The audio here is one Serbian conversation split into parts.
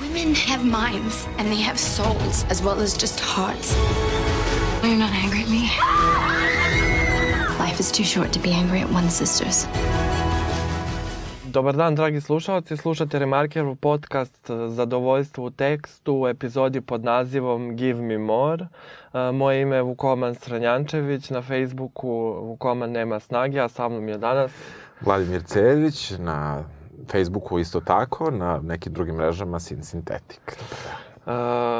Women have minds and they have souls as well as just hearts. You're not angry at me. Life is too short to be angry at one's sisters. Dobar dan, dragi slušalci. Slušate Remarkerov podcast Zadovoljstvo u tekstu u epizodi pod nazivom Give Me More. E, moje ime je Vukoman Stranjančević, na Facebooku Vukoman nema snage, a sa mnom je danas... Vladimir Cević, na Facebooku isto tako, na nekim drugim mrežama Sin Synthetic. Uh,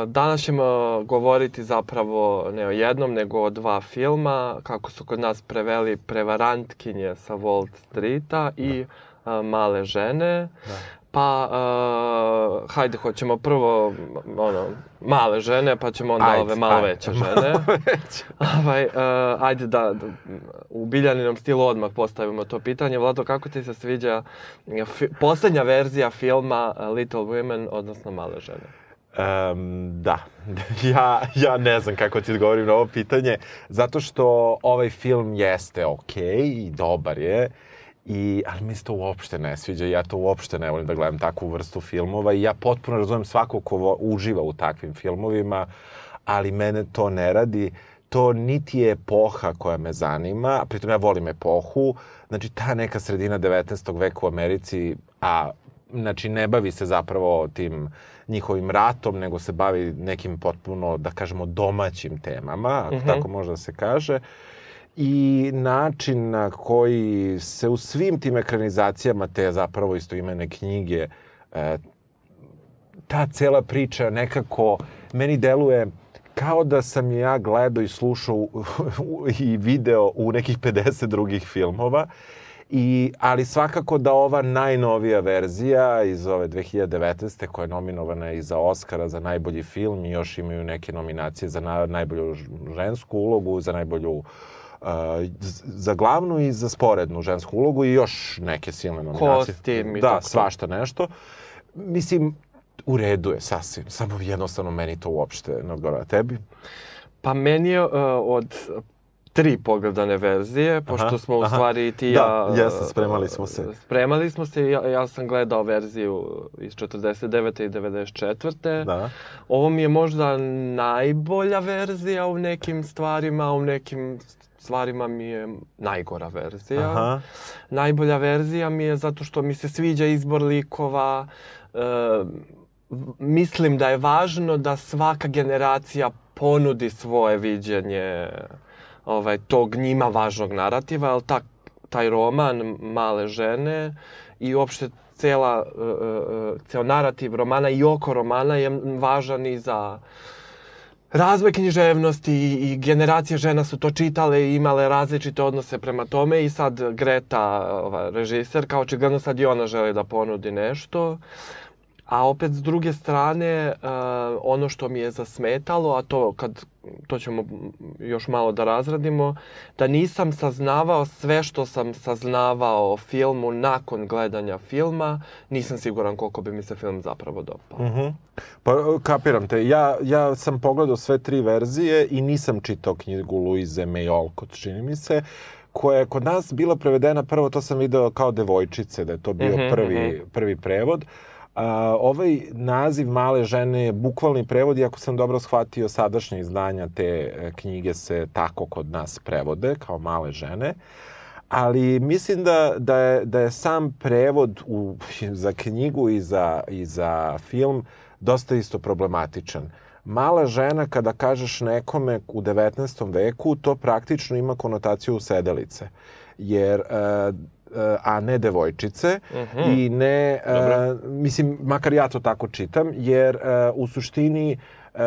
danas ćemo govoriti zapravo ne o jednom, nego o dva filma, kako su kod nas preveli Prevarantkinje sa Wall Streeta i uh, Male žene. Da. Pa, uh, hajde, hoćemo prvo, ono, male žene, pa ćemo onda ajde, ove malo ajde. veće žene. ovaj, uh, ajde da, da, u Biljaninom stilu odmah postavimo to pitanje. Vlado, kako ti se sviđa fi, poslednja verzija filma Little Women, odnosno Male žene? Um, da, ja, ja ne znam kako ti odgovorim na ovo pitanje, zato što ovaj film jeste okej okay, i dobar je, I, ali mi se to uopšte ne sviđa, ja to uopšte ne volim da gledam takvu vrstu filmova i ja potpuno razumem svako ko uživa u takvim filmovima, ali mene to ne radi. To niti je epoha koja me zanima, a pritom ja volim epohu, znači ta neka sredina 19. veka u Americi, a znači ne bavi se zapravo tim njihovim ratom, nego se bavi nekim potpuno, da kažemo, domaćim temama, ako mm -hmm. tako može da se kaže. Uh, i način na koji se u svim tim ekranizacijama te zapravo istoimene knjige e, ta cela priča nekako meni deluje kao da sam ja gledao i slušao i video u nekih 50 drugih filmova. I, ali svakako da ova najnovija verzija iz ove 2019. koja je nominovana i za Oscara za najbolji film i još imaju neke nominacije za na, najbolju žensku ulogu, za najbolju uh, za glavnu i za sporednu žensku ulogu i još neke silne nominacije. Kostim i Da, tako. svašta nešto. Mislim, u redu je sasvim. Samo jednostavno meni to uopšte ne odgovara tebi. Pa meni je uh, od tri pogledane verzije, pošto aha, smo u aha. stvari ti ja... Da, jesam, spremali smo se. Spremali smo se, ja, ja sam gledao verziju iz 49. i 94. Da. Ovo mi je možda najbolja verzija u nekim stvarima, u nekim stvarima mi je najgora verzija. Aha. Najbolja verzija mi je zato što mi se sviđa izbor likova. E, mislim da je važno da svaka generacija ponudi svoje viđenje ovaj, tog njima važnog narativa, ali ta, taj roman Male žene i uopšte cela, uh, ceo narativ romana i oko romana je važan i za razvoj književnosti i, generacije žena su to čitale i imale različite odnose prema tome i sad Greta, ova, režiserka, očigledno sad i ona želi da ponudi nešto. A opet s druge strane, uh, ono što mi je zasmetalo, a to kad to ćemo još malo da razradimo, da nisam saznavao sve što sam saznavao o filmu nakon gledanja filma, nisam siguran koliko bi mi se film zapravo dopao. Mm -hmm. Pa kapiram te, ja, ja sam pogledao sve tri verzije i nisam čitao knjigu Louise May Alcott, čini mi se koja je kod nas bila prevedena, prvo to sam video kao devojčice, da je to bio mm -hmm, prvi, mm -hmm. prvi prevod. A, ovaj naziv Male žene je bukvalni prevod, iako sam dobro shvatio sadašnje izdanja te e, knjige se tako kod nas prevode, kao Male žene. Ali mislim da, da, je, da je sam prevod u, za knjigu i za, i za film dosta isto problematičan. Mala žena, kada kažeš nekome u 19. veku, to praktično ima konotaciju sedelice. Jer uh, a ne devojčice uh mhm. -huh. i ne, uh, mislim, makar ja to tako čitam, jer uh, u suštini uh,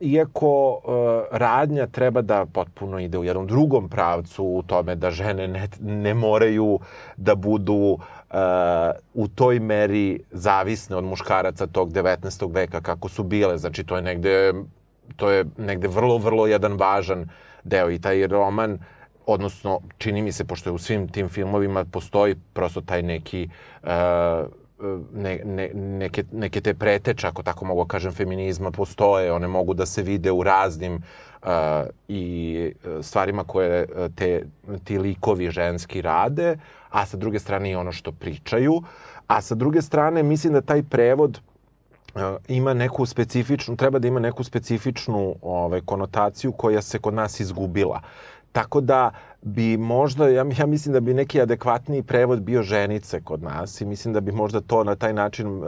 iako uh, radnja treba da potpuno ide u jednom drugom pravcu u tome da žene ne, ne moraju da budu uh, u toj meri zavisne od muškaraca tog 19. veka kako su bile. Znači, to je negde, to je negde vrlo, vrlo jedan važan deo i taj roman uh, odnosno čini mi se, pošto je u svim tim filmovima postoji prosto taj neki uh, ne, ne, neke, neke te preteče, ako tako mogu da kažem, feminizma postoje, one mogu da se vide u raznim uh, i stvarima koje te, ti likovi ženski rade, a sa druge strane i ono što pričaju, a sa druge strane mislim da taj prevod ima neku specifičnu, treba da ima neku specifičnu ovaj, konotaciju koja se kod nas izgubila. Tako da bi možda, ja, ja mislim da bi neki adekvatniji prevod bio ženice kod nas i mislim da bi možda to na taj način uh,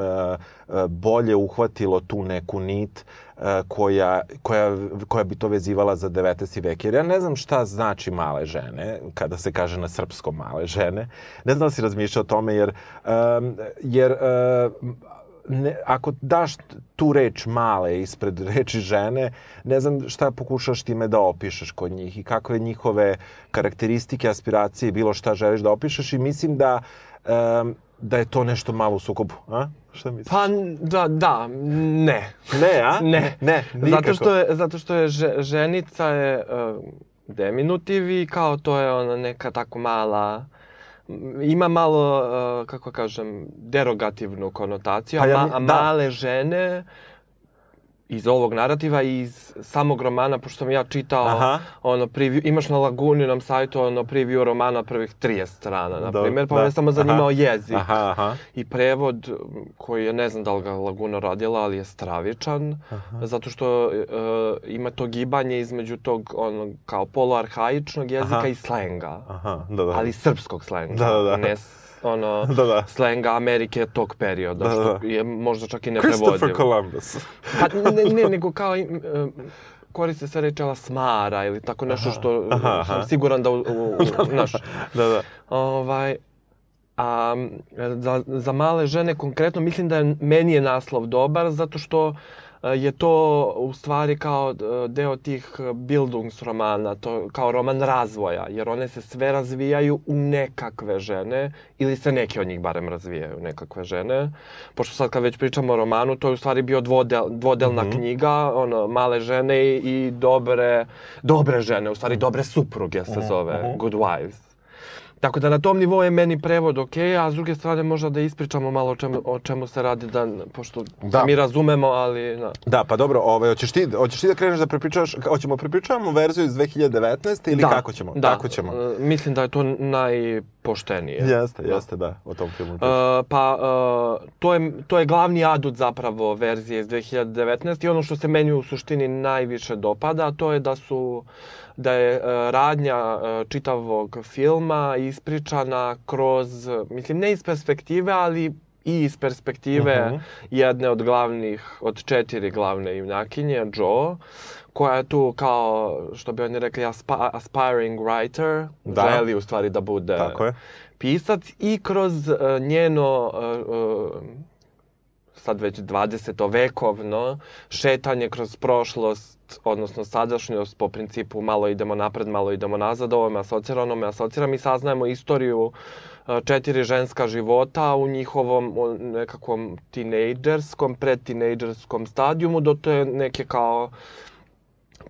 uh, bolje uhvatilo tu neku nit uh, koja, koja, koja bi to vezivala za 19. vek. Jer ja ne znam šta znači male žene, kada se kaže na srpskom male žene. Ne znam da si razmišljao o tome, jer, um, jer uh, ne, ako daš tu reč male ispred reči žene, ne znam šta pokušaš time da opišeš kod njih i kakve njihove karakteristike, aspiracije, bilo šta želiš da opišeš i mislim da um, da je to nešto malo u sukobu, a? Šta misliš? Pa, da, da, ne. Ne, a? Ne. Ne, nikako. Zato što je, zato što je ženica je uh, deminutiv i kao to je ona neka tako mala ima malo, uh, kako kažem, derogativnu konotaciju, pa ja, a, ma, a da. male žene iz ovog narativa i iz samog romana, pošto sam ja čitao Aha. ono preview, imaš na Laguninom sajtu ono preview romana prvih 30 strana, na primjer, pa da. me samo zanimao aha. jezik. Aha, aha. I prevod koji je, ne znam da li ga Laguna radila, ali je stravičan, aha. zato što uh, ima to gibanje između tog ono, kao poluarhaičnog jezika aha. i slenga. Aha, da, da. Ali srpskog slenga. Da, da, da. Ne ono, da, da. slenga Amerike tog perioda, da, što da. je možda čak i neprevodivo. Christopher Columbus. pa ne, ne, nego kao e, koriste se reč smara ili tako nešto što aha, aha. sam siguran da u, u, u naš. da, da. Ovaj, a za, za male žene konkretno mislim da je, meni je naslov dobar zato što je to u stvari kao e, deo tih Bildungsromana, to kao roman razvoja, jer one se sve razvijaju u nekakve žene, ili se neke od njih barem razvijaju nekakve žene. Pošto sad kad već pričamo o romanu, to je u stvari bio dvodel, dvodelna mm -hmm. knjiga, ono, male žene i dobre, dobre žene, u stvari dobre supruge se mhm, zove, mm -hmm. Good Wives. Tako da na tom nivou je meni prevod ok, a s druge strane možda da ispričamo malo o čemu, o čemu se radi, da, pošto da. mi razumemo, ali... Da. da, pa dobro, ovaj, hoćeš, ti, hoćeš ti da kreneš da prepričavaš, hoćemo prepričavamo verziju iz 2019. ili da, kako ćemo? Da, kako ćemo? Uh, mislim da je to najpoštenije. Jeste, da. jeste, da, o tom filmu. Uh, pa, uh, to, je, to je glavni adut zapravo verzije iz 2019. I ono što se meni u suštini najviše dopada, to je da su da je uh, radnja uh, čitavog filma ispričana kroz, mislim, ne iz perspektive, ali i iz perspektive uh mhm. -huh. jedne od glavnih, od četiri glavne junakinje, Joe, koja je tu kao, što bi oni rekli, aspiring writer, da. želi u stvari da bude Tako je. pisac i kroz uh, njeno uh, uh, sad već 20. vekovno šetanje kroz prošlost, odnosno sadašnjost po principu malo idemo napred, malo idemo nazad, ovo me asocira, ono me asocira, mi saznajemo istoriju e, četiri ženska života u njihovom nekakvom tinejdžerskom, predtinejdžerskom stadijumu do te neke kao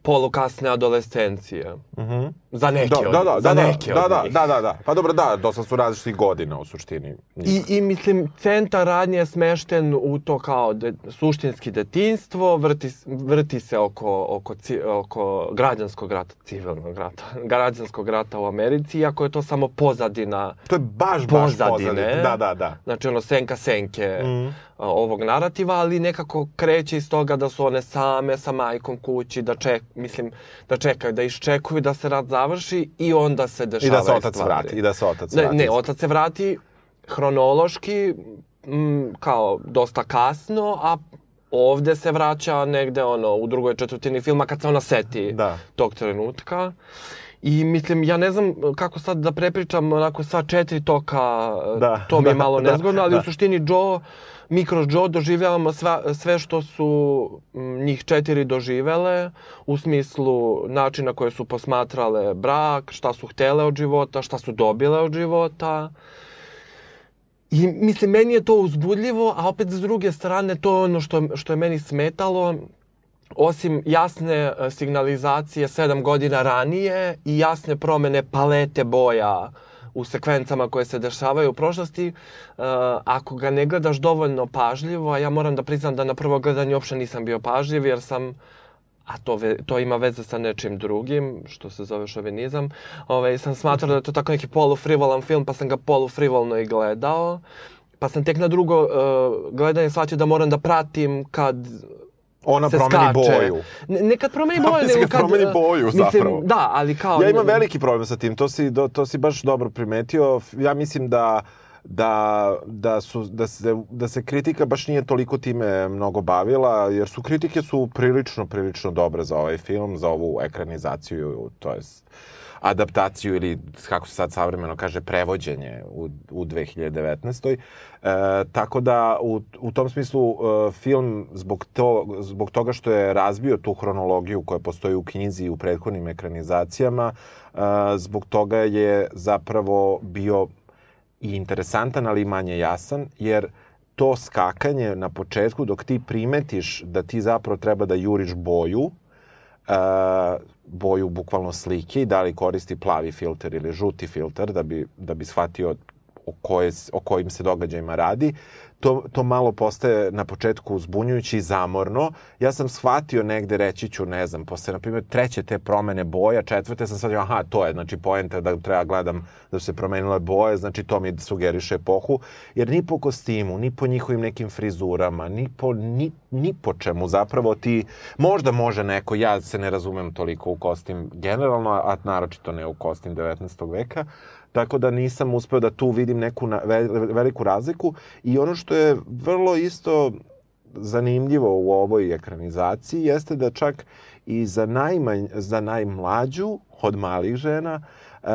polukasne adolescencije. Mhm. Mm -hmm. Za neke da, od, da, da, za da, neke da, od da, njih. da, da, da. Pa dobro, da, dosta su različitih godina u suštini. I, I mislim, centar radnje je smešten u to kao de, suštinski detinstvo, vrti, vrti se oko, oko, oko građanskog rata, civilnog rata, građanskog rata u Americi, iako je to samo pozadina To je baš, baš pozadine. Da, da, da. Znači, ono, senka senke mm -hmm. ovog narativa, ali nekako kreće iz toga da su one same sa majkom kući, da ček, mislim, da čekaju, da iščekuju da se rat završi i onda se dešavaju stvari. I da se otac stvari. vrati. I da se otac ne, vrati. Ne, otac se vrati hronološki, m, kao dosta kasno, a ovde se vraća negde ono u drugoj četvrtini filma kad se ona seti da. tog trenutka. I mislim, ja ne znam kako sad da prepričam onako sva četiri toka, da, to mi je da, malo da, nezgodno, ali da. u suštini Joe, mi kroz Joe doživljavamo sve, sve što su njih četiri doživele, u smislu načina koje su posmatrale brak, šta su htele od života, šta su dobile od života. I mislim, meni je to uzbudljivo, a opet s druge strane to je ono što, što je meni smetalo, osim jasne e, signalizacije sedam godina ranije i jasne promene palete boja u sekvencama koje se dešavaju u prošlosti, uh, ako ga ne gledaš dovoljno pažljivo, a ja moram da priznam da na prvo gledanje uopšte nisam bio pažljiv, jer sam a to, ve, to ima veze sa nečim drugim, što se zove šovinizam, Ove, sam smatrao da je to tako neki polufrivolan film, pa sam ga polufrivolno i gledao pa sam tek na drugo uh, gledanje shvatio da moram da pratim kad ona se promeni skače. boju. Ne, ne kad promeni boju, nego kad... promeni boju, mislim, zapravo. Da, ali kao... Ja imam veliki problem sa tim, to si, do, to si baš dobro primetio. Ja mislim da da, da, su, da, se, da se kritika baš nije toliko time mnogo bavila, jer su kritike su prilično, prilično dobre za ovaj film, za ovu ekranizaciju, to jest adaptaciju ili, kako se sad savremeno kaže, prevođenje u, u 2019. E, tako da, u, u tom smislu, e, film, zbog, to, zbog toga što je razbio tu hronologiju koja postoji u knjizi i u prethodnim ekranizacijama, e, zbog toga je zapravo bio i interesantan, ali i manje jasan, jer to skakanje na početku, dok ti primetiš da ti zapravo treba da juriš boju, uh, boju bukvalno slike i da li koristi plavi filter ili žuti filter da bi, da bi shvatio o, koje, o kojim se događajima radi, to, to malo postaje na početku zbunjujući i zamorno. Ja sam shvatio negde, reći ću, ne znam, posle, na primjer, treće te promene boja, četvrte sam shvatio, aha, to je, znači, poenta da treba gledam da su se promenile boje, znači, to mi sugeriše epohu, jer ni po kostimu, ni po njihovim nekim frizurama, ni po, ni, ni po čemu zapravo ti, možda može neko, ja se ne razumem toliko u kostim generalno, a naročito ne u kostim 19. veka, Tako da nisam uspeo da tu vidim neku na, veliku razliku. I ono što je vrlo isto zanimljivo u ovoj ekranizaciji jeste da čak i za, najmanj, za najmlađu od malih žena, uh,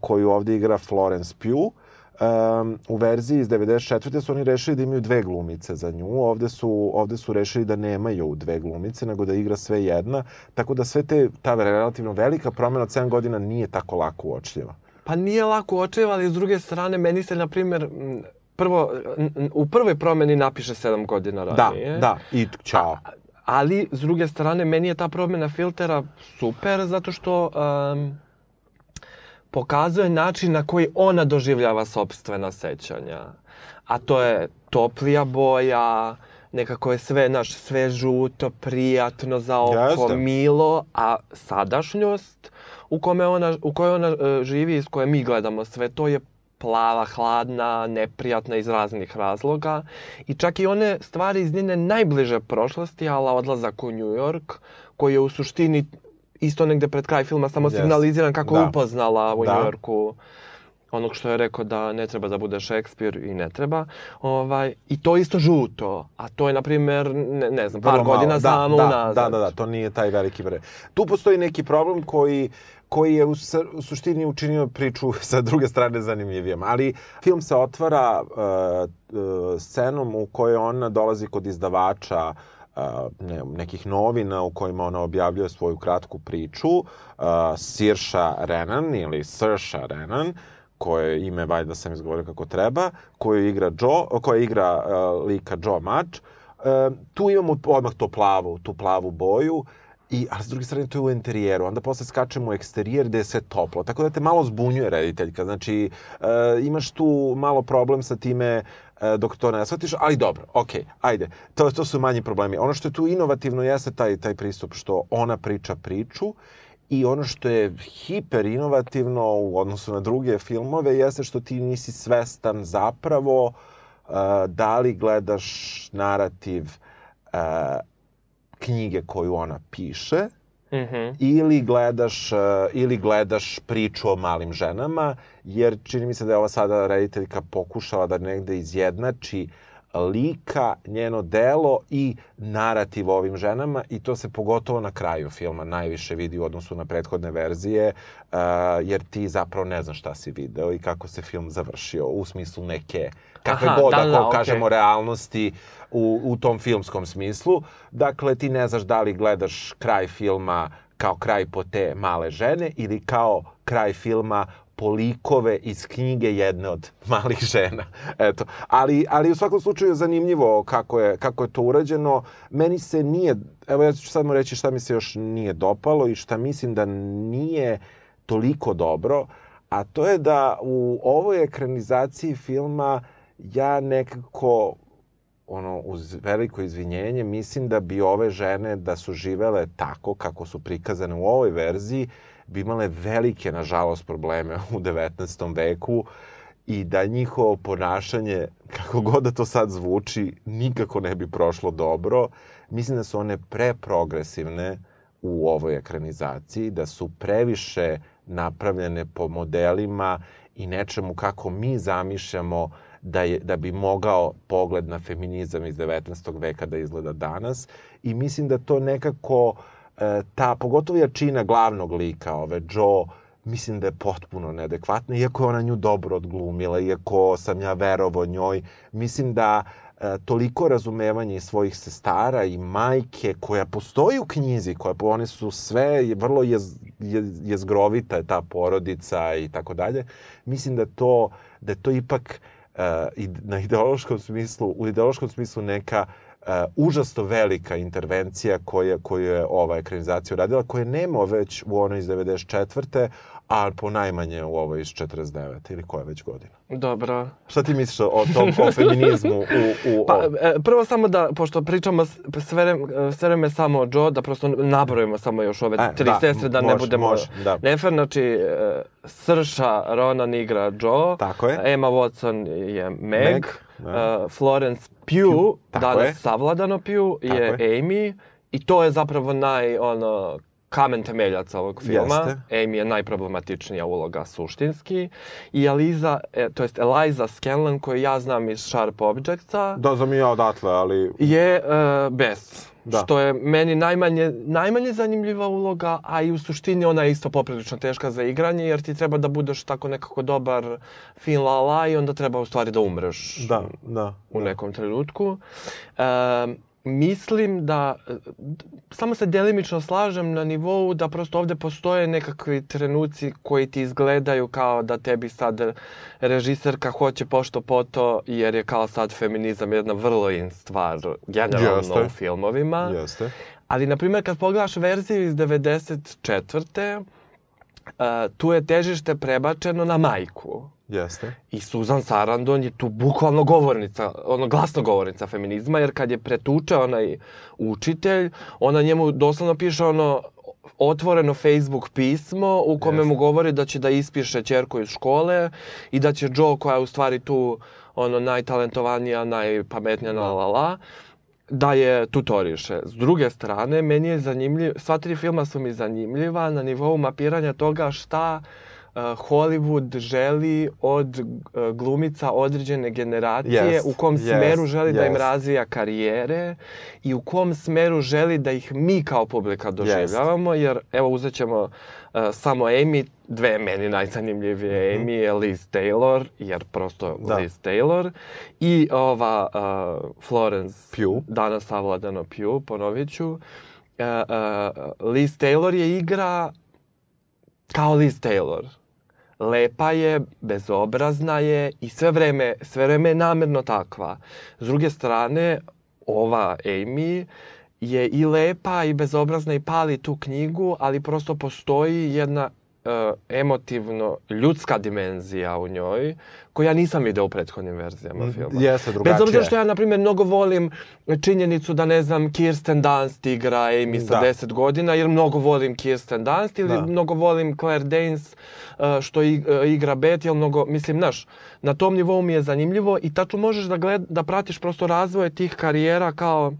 koju ovde igra Florence Pugh, Um, u verziji iz 94. su oni rešili da imaju dve glumice za nju. Ovde su, ovde su rešili da nemaju dve glumice, nego da igra sve jedna. Tako da sve te, ta relativno velika promena od 7 godina nije tako lako uočljiva. Pa nije lako očeva, ali s druge strane, meni se, na primjer, prvo, u prvoj promeni napiše 7 godina da, ranije. Da, da, i čao. A, ali, s druge strane, meni je ta promena filtera super, zato što um, pokazuje način na koji ona doživljava sobstvena sećanja. A to je toplija boja, nekako je sve, naš, sve žuto, prijatno za oko, Jeste. milo, a sadašnjost u, kome ona, u kojoj ona uh, živi i s koje mi gledamo sve to je plava, hladna, neprijatna iz raznih razloga. I čak i one stvari iz njene najbliže prošlosti, ala odlazak u New York, koji je u suštini isto negde pred kraj filma samo yes. signaliziran kako da. upoznala u da. New Yorku onog što je rekao da ne treba da bude Šekspir i ne treba. Ovaj, I to isto žuto. A to je, na primjer, ne, ne znam, par godina da, samo da, unazad. Da, da, da, to nije taj veliki bre. Tu postoji neki problem koji koji je u, u suštini učinio priču sa druge strane zanimljivijom. Ali film se otvara uh, uh, scenom u kojoj ona dolazi kod izdavača uh, ne, nekih novina u kojima ona objavljuje svoju kratku priču. Uh, Sirša Renan ili Sirša Renan, koje ime valjda sam izgovorio kako treba, koju igra Joe, koja igra uh, lika Joe Madge. Uh, tu imamo odmah to plavu, tu plavu boju. I, a s druge strane, to je u interijeru. Onda posle skačemo u eksterijer gde je sve toplo. Tako da te malo zbunjuje rediteljka. Znači, uh, imaš tu malo problem sa time uh, dok to ne shvatiš, ali dobro, okej, okay, ajde. To, to su manji problemi. Ono što je tu inovativno jeste taj, taj pristup što ona priča priču I ono što je hiper inovativno u odnosu na druge filmove jeste što ti nisi svestan zapravo uh, da li gledaš narativ uh, knjige koju ona piše mm -hmm. ili gledaš uh, ili gledaš priču o malim ženama jer čini mi se da je ova sada rediteljka pokušala da negde izjednači uh, lika, njeno delo i narativ ovim ženama i to se pogotovo na kraju filma najviše vidi u odnosu na prethodne verzije, uh, jer ti zapravo ne znaš šta si video i kako se film završio u smislu neke kakve Aha, god, da, ako da, kažemo, okay. realnosti u, u tom filmskom smislu. Dakle, ti ne znaš da li gledaš kraj filma kao kraj po te male žene ili kao kraj filma polikove iz knjige jedne od malih žena. Eto. Ali, ali u svakom slučaju je zanimljivo kako je, kako je to urađeno. Meni se nije, evo ja ću samo reći šta mi se još nije dopalo i šta mislim da nije toliko dobro, a to je da u ovoj ekranizaciji filma ja nekako ono, uz veliko izvinjenje, mislim da bi ove žene da su živele tako kako su prikazane u ovoj verziji, bi imale velike, nažalost, probleme u 19. veku i da njihovo ponašanje, kako god da to sad zvuči, nikako ne bi prošlo dobro. Mislim da su one preprogresivne u ovoj ekranizaciji, da su previše napravljene po modelima i nečemu kako mi zamišljamo da, je, da bi mogao pogled na feminizam iz 19. veka da izgleda danas. I mislim da to nekako, e, ta, pogotovo jačina glavnog lika, ove Joe, mislim da je potpuno neadekvatna, iako je ona nju dobro odglumila, iako sam ja verovo njoj, mislim da e, toliko razumevanja i svojih sestara i majke koja postoji u knjizi, koja one su sve vrlo jez, jez, jezgrovita ta porodica i tako dalje, mislim da to da je to ipak uh, na ideološkom smislu, u ideološkom smislu neka uh, užasno velika intervencija koja, koju je ova ekranizacija uradila, koje nema već u onoj iz 94 a po najmanje u ovoj iz 49. ili koja već godina. Dobro. Šta ti misliš o tom, o feminizmu? U, u, pa, e, prvo samo da, pošto pričamo sve, sve vreme samo o Joe, da prosto nabrojimo samo još ove e, tri da, sestre, da mož, ne budemo mož, da. nefer. Znači, e, Srša Ronan igra Joe, Tako je. Emma Watson je Meg, Meg da. uh, Florence Pugh, danas je. savladano Pugh, je, je Amy, i to je zapravo naj, ono, kamen temeljac ovog filma. Jeste. Amy je najproblematičnija uloga suštinski. I Eliza, e, to jest Eliza Scanlon, koju ja znam iz Sharp Objectsa. Da, znam i ja odatle, ali... Je uh, Beth. Da. Što je meni najmanje, najmanje zanimljiva uloga, a i u suštini ona je isto poprilično teška za igranje, jer ti treba da budeš tako nekako dobar fin la la i onda treba u stvari da umreš da, da, u da. nekom trenutku. Um, mislim da samo se delimično slažem na nivou da prosto ovde postoje nekakvi trenuci koji ti izgledaju kao da tebi sad režiserka hoće pošto poto jer je kao sad feminizam jedna vrlo in stvar generalno Jeste. u filmovima. Jeste. Ali, na primjer, kad pogledaš verziju iz 94. Uh, tu je težište prebačeno na majku. Jeste. I Susan Sarandon je tu bukvalno govornica, ono glasno govornica feminizma, jer kad je pretuče onaj učitelj, ona njemu doslovno piše ono otvoreno Facebook pismo u kome Jeste. mu govori da će da ispiše čerku iz škole i da će Joe, koja je u stvari tu ono najtalentovanija, najpametnija, la la la, da je tutoriše. S druge strane, meni je zanimljiv, sva tri filma su mi zanimljiva na nivou mapiranja toga šta uh, Hollywood želi od glumica određene generacije, yes, u kom yes, smeru želi yes. da im razvija karijere i u kom smeru želi da ih mi kao publika doživljavamo, yes. jer evo uzet ćemo uh, samo Amy, dve meni najzanimljivije mm -hmm. Amy je Liz Taylor, jer prosto da. Liz Taylor, i ova uh, Florence Pugh, danas savladano Pugh, ponovit ću. Uh, uh, Liz Taylor je igra kao Liz Taylor lepa je, bezobrazna je i sve vreme, sve vreme je namerno takva. S druge strane, ova Amy je i lepa i bezobrazna i pali tu knjigu, ali prosto postoji jedna emotivno ljudska dimenzija u njoj koju ja nisam video u prethodnim verzijama mm, filma. Jeste, drugačije. Bez obzira što ja, na primjer, mnogo volim činjenicu da, ne znam, Kirsten Dunst igra Amy sa da. 10 godina, jer mnogo volim Kirsten Dunst ili da. mnogo volim Claire Danes uh, što uh, igra Beth, jer mnogo, mislim, znaš, na tom nivou mi je zanimljivo i tačno možeš da, gled, da pratiš prosto razvoje tih karijera kao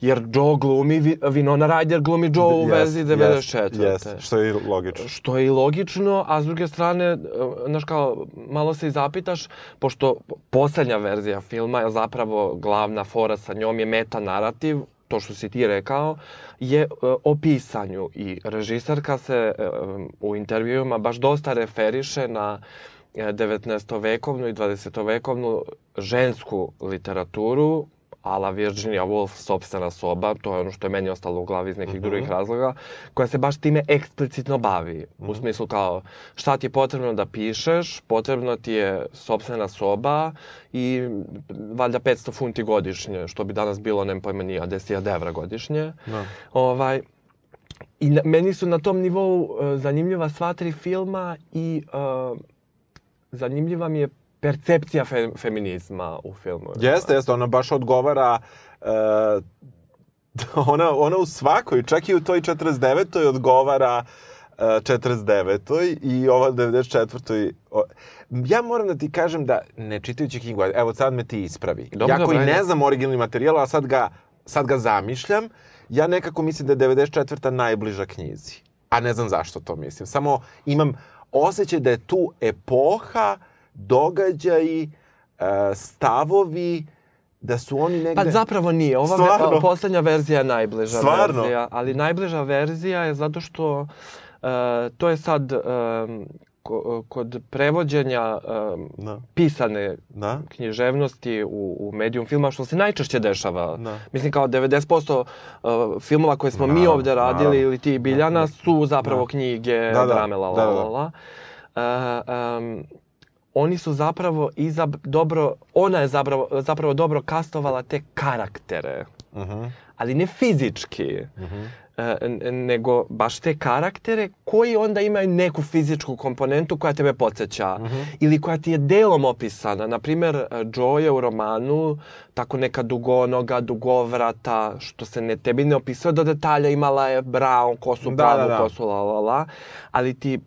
Jer Joe glumi, Winona Ryder glumi Joe u vezi 94. Yes, što je i logično. Što je i logično, a s druge strane, e, znaš kao, malo se i zapitaš, pošto poslednja verzija filma je zapravo glavna fora sa njom je meta narativ, to što si ti rekao, je uh, o pisanju i režisarka se uh, u intervjuima baš dosta referiše na 19. vekovnu i 20. vekovnu žensku literaturu ala Virginia Woolf, sobstvena soba, to je ono što je meni ostalo u glavi iz nekih mhm. -huh. drugih razloga, koja se baš time eksplicitno bavi. Uh -huh. U mhm. smislu kao, šta ti je potrebno da pišeš, potrebno ti je sobstvena soba i valjda 500 funti godišnje, što bi danas bilo, nema pojma, nije 10.000 evra godišnje. Da. Ovaj, I na, meni su na tom nivou uh, zanimljiva sva tri filma i uh, zanimljiva mi je percepcija fe, feminizma u filmu. Jeste, jeste, ona baš odgovara uh, ona, ona u svakoj, čak i u toj 49. odgovara 49. i ova 94. Ja moram da ti kažem da, ne čitajući knjigu, evo sad me ti ispravi. Dobro, ja koji ne znam originalni materijal, a sad ga, sad ga zamišljam, ja nekako mislim da je 94. najbliža knjizi. A ne znam zašto to mislim. Samo imam osjećaj da je tu epoha, događaji, stavovi, da su oni negde... Pa zapravo nije. Ova Stvarno? Ve, poslednja verzija je najbliža Stvarno? verzija. Ali najbliža verzija je zato što uh, to je sad um, kod prevođenja um, da. pisane da. književnosti u, u medijum filma, što se najčešće dešava. Da. Mislim, kao 90% uh, filmova koje smo da, mi ovde radili da. ili ti Biljana da. su zapravo da. knjige, da, da. drame, la, la, la, la. Uh, um, oni su zapravo izab, dobro, ona je zapravo, zapravo dobro kastovala te karaktere. Uh mhm. -huh. Ali ne fizički. Uh mhm. -huh. E, nego baš te karaktere koji onda imaju neku fizičku komponentu koja tebe podsjeća uh mhm. -huh. ili koja ti je delom opisana. Naprimer, Joe je u romanu tako neka dugonoga, dugovrata, što se ne, tebi ne opisuje do detalja, imala je brown kosu, da, plavu da, da. kosu, la, la, la, ali ti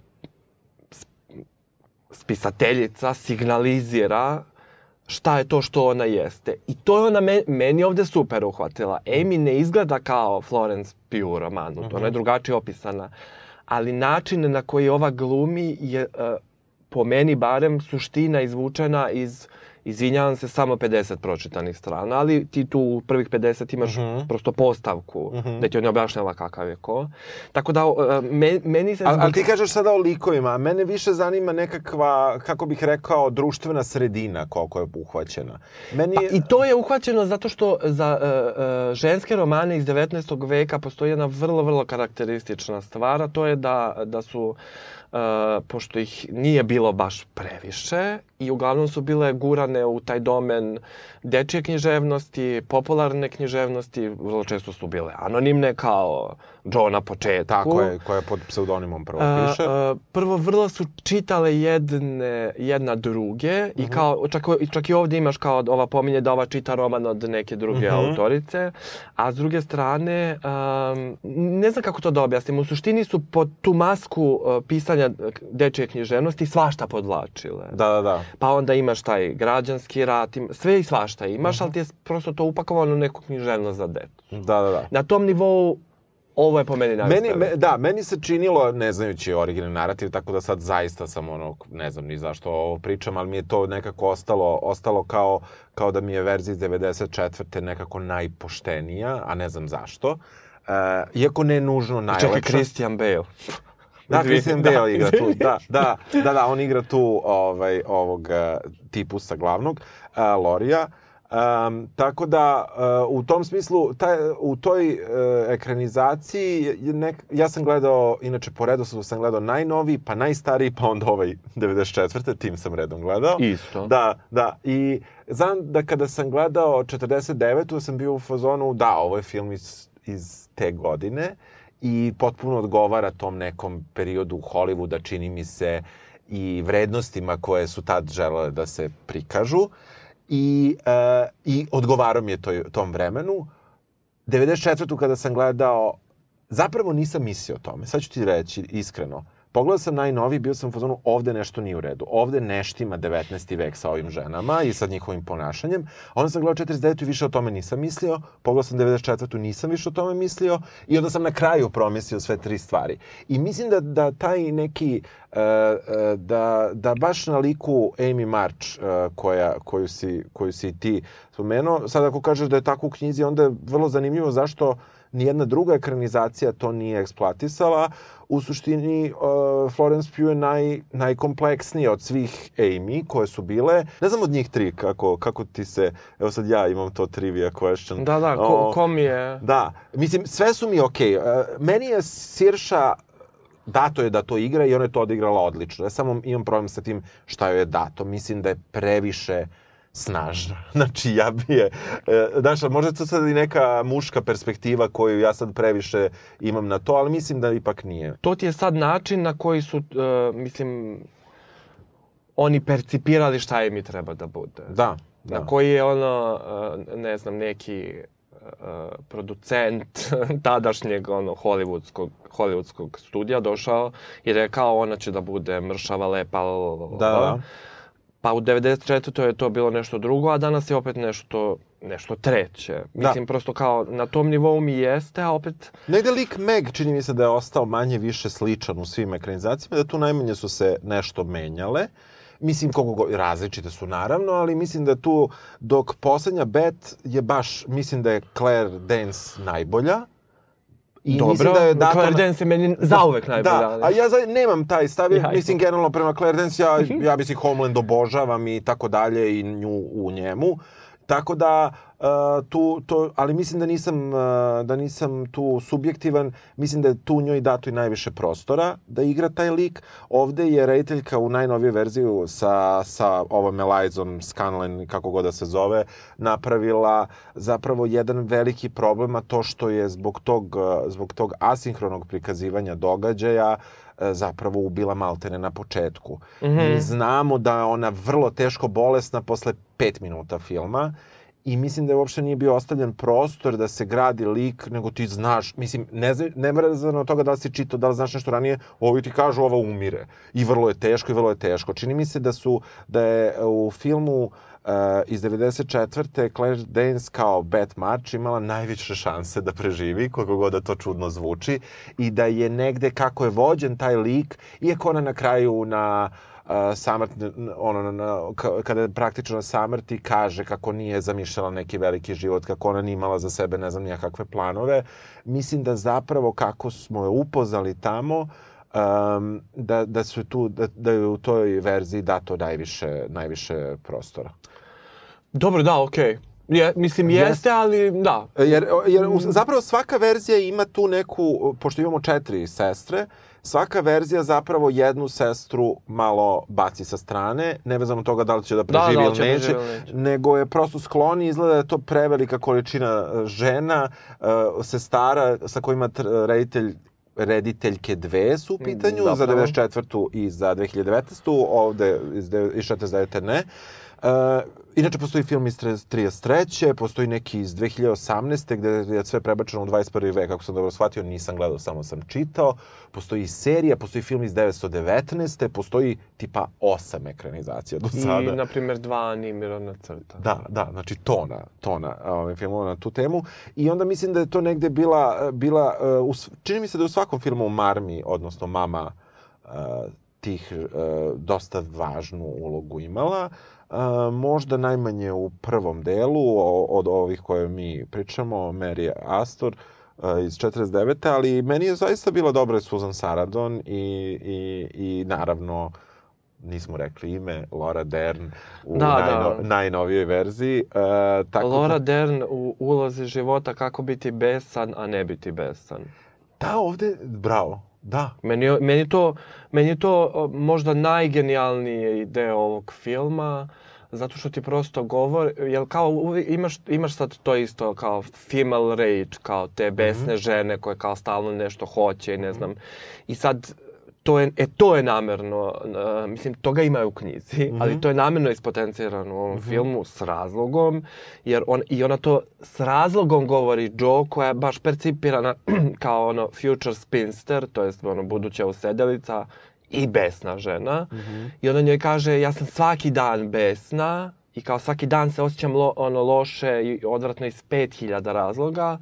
spisateljica signalizira šta je to što ona jeste. I to je ona me, meni ovde super uhvatila. Amy ne izgleda kao Florence Pugh u romanu, uh -huh. ona je mhm. drugačije opisana. Ali način na koji ova glumi je, uh, po meni barem, suština izvučena iz izvinjavam se, samo 50 pročitanih strana, ali ti tu u prvih 50 imaš uh mhm. -huh. prosto postavku, uh mhm. -huh. da ti on objašnjava kakav je ko. Tako da, me, meni se... Ali, ali ti kažeš sada o likovima, a mene više zanima nekakva, kako bih rekao, društvena sredina koliko je uhvaćena. Meni... Pa, I to je uhvaćeno zato što za uh, uh, ženske romane iz 19. veka postoji jedna vrlo, vrlo karakteristična stvar, a to je da, da su Uh, pošto ih nije bilo baš previše i uglavnom su bile gurane u taj domen dečije književnosti, popularne književnosti, vrlo često su bile anonimne kao Joe na početku. Tako je, koja pod pseudonimom prvo piše. A, prvo, vrlo su čitale jedne, jedna druge uh -huh. i mhm. kao, čak, čak i ovdje imaš kao ova pominje da ova čita roman od neke druge uh mhm. -huh. autorice, a s druge strane, um, ne znam kako to da objasnim, u suštini su pod tu masku uh, pisanja dečije književnosti svašta podlačile. Da, da, da. Pa onda imaš taj građanski rat, sve i svašta imaš, uh -huh. ali ti je prosto to upakovano u neku književnost za decu. Da, da, da. Na tom nivou Ovo je po meni najstavljeno. Meni, me, da, meni se činilo, ne znajući originalni narativ, tako da sad zaista sam ono, ne znam ni zašto ovo pričam, ali mi je to nekako ostalo, ostalo kao, kao da mi je verzija iz 94. nekako najpoštenija, a ne znam zašto. Uh, iako ne nužno najlepša. Čekaj, Christian Bale. Da, Christian Bale da, igra tu, da, da, da, da, on igra tu ovaj, ovog tipusa glavnog, uh, Lorija. Um, tako da, uh, u tom smislu, taj, u toj uh, ekranizaciji, nek, ja sam gledao, inače po redoslovu sam gledao najnoviji, pa najstariji, pa onda ovaj 94. tim sam redom gledao. Isto. Da, da. I znam da kada sam gledao 49. sam bio u fazonu, da, ovo je film iz, iz te godine i potpuno odgovara tom nekom periodu u Hollywooda, čini mi se, i vrednostima koje su tad želele da se prikažu. I, uh, i odgovarao mi je toj, tom vremenu. 94. kada sam gledao, zapravo nisam mislio o tome. Sad ću ti reći iskreno. Pogledao sam najnoviji, bio sam u fazonu, ovde nešto nije u redu. Ovde neštima 19. vek sa ovim ženama i sa njihovim ponašanjem. Onda sam gledao 49. i više o tome nisam mislio. Pogledao sam 94. nisam više o tome mislio. I onda sam na kraju promislio sve tri stvari. I mislim da, da taj neki, uh, uh, da, da baš na liku Amy March, uh, koja, koju, si, koju si ti spomenuo, sad ako kažeš da je tako u knjizi, onda je vrlo zanimljivo zašto nijedna druga ekranizacija to nije eksploatisala. U suštini, uh, Florence Pugh je naj, najkompleksnija od svih Amy koje su bile. Ne znam od njih tri kako, kako ti se... Evo sad ja imam to trivia question. Da, da, ko, ko mi je... Da, mislim, sve su mi okej. Okay. Uh, meni je Sirša dato je da to igra i ona je to odigrala odlično. Ja samo imam problem sa tim šta joj je dato. Mislim da je previše uh, snažna. Znači, ja bi je... E, znaš, možda to sad i neka muška perspektiva koju ja sad previše imam na to, ali mislim da ipak nije. To ti je sad način na koji su, uh, mislim, oni percipirali šta im i treba da bude. Da, da. Na koji je ono, uh, ne znam, neki uh, producent tadašnjeg ono, hollywoodskog, hollywoodskog studija došao i rekao ona će da bude mršava, lepa, da, da. Pa u 94. je to bilo nešto drugo, a danas je opet nešto nešto treće. Da. Mislim, prosto kao na tom nivou mi jeste, a opet... Negde lik Meg čini mi se da je ostao manje više sličan u svim ekranizacijama, da tu najmanje su se nešto menjale. Mislim, koliko go, različite su naravno, ali mislim da tu, dok poslednja Bet je baš, mislim da je Claire Dance najbolja, I Dobro, mislim da je dato... Claire Dance je meni zauvek najbolja. Da, a ja za, nemam taj stav, ja, mislim generalno prema Claire Dance, ja, ja mislim Homeland obožavam i tako dalje i nju u njemu. Tako da uh, tu to ali mislim da nisam uh, da nisam tu subjektivan, mislim da je tu njoj dato i najviše prostora da igra taj lik. Ovde je rediteljka u najnovijoj verziju sa sa ovom Elizom Scanlon kako god da se zove napravila zapravo jedan veliki problem a to što je zbog tog zbog tog asinhronog prikazivanja događaja zapravo ubila Maltene na početku. Mm -hmm. Mi znamo da je ona vrlo teško bolesna posle 5 minuta filma i mislim da uopšte nije bio ostavljen prostor da se gradi lik, nego ti znaš, mislim, ne, zna, ne mrezano od toga da li si čitao, da li znaš nešto ranije, ovi ti kažu ova umire. I vrlo je teško, i vrlo je teško. Čini mi se da su, da je u filmu uh, iz 94. Claire Danes kao Beth March imala najveće šanse da preživi, koliko god da to čudno zvuči, i da je negde kako je vođen taj lik, iako ona na kraju na uh, samrt, ono, na, kada praktično samrti kaže kako nije zamišljala neki veliki život, kako ona nije imala za sebe ne znam nijakakve planove. Mislim da zapravo kako smo je upoznali tamo, um, da, da su tu, da, da je u toj verziji dato najviše, najviše prostora. Dobro, da, okej. Okay. Je, mislim, jeste, ali da. Jer, jer zapravo svaka verzija ima tu neku, pošto imamo četiri sestre, svaka verzija zapravo jednu sestru malo baci sa strane, nevezano toga da li će da preživi da, da, ili neće, neće, nego je prosto skloni, izgleda da je to prevelika količina e, žena, uh, sestara sa kojima reditelj rediteljke dve su u pitanju, Zapravo. za 94. i za 2019. Ovde iz 49. ne. Uh, Inače, postoji film iz 33. Postoji neki iz 2018. gde je sve prebačeno u 21. vek, kako sam dobro shvatio, nisam gledao, samo sam čitao. Postoji serija, postoji film iz 919. Postoji tipa osam ekranizacija do sada. I, na primjer, dva animirana crta. Da, da, znači tona, tona ovaj, filmova na tu temu. I onda mislim da je to negde bila, bila uh, čini mi se da u svakom filmu Marmi, odnosno mama, uh, tih uh, dosta važnu ulogu imala. Uh, možda najmanje u prvom delu od ovih koje mi pričamo, Mary Astor a, iz 49. Ali meni je zaista bila dobra Susan Sarandon i, i, i naravno nismo rekli ime, Laura Dern u da, najno, da. najnovijoj verziji. Uh, tako Laura da... Dern u ulozi života kako biti besan, a ne biti besan. Da, ovde, bravo, da. Meni, meni, to, meni to možda najgenijalnije ideja ovog filma, zato što ti prosto govor, jel kao imaš, imaš sad to isto kao female rage, kao te besne mm -hmm. žene koje kao stalno nešto hoće i ne znam. I sad to je, e, to je namerno, uh, mislim, toga ima u knjizi, mm -hmm. ali to je namerno ispotencirano u ovom mm -hmm. filmu s razlogom, jer on, i ona to s razlogom govori Joe, koja je baš percipirana kao ono future spinster, to jest ono buduća usedelica, i besna žena. Mm -hmm. I onda njoj kaže, ja sam svaki dan besna i kao svaki dan se osjećam lo, ono loše i odvratno iz 5000 razloga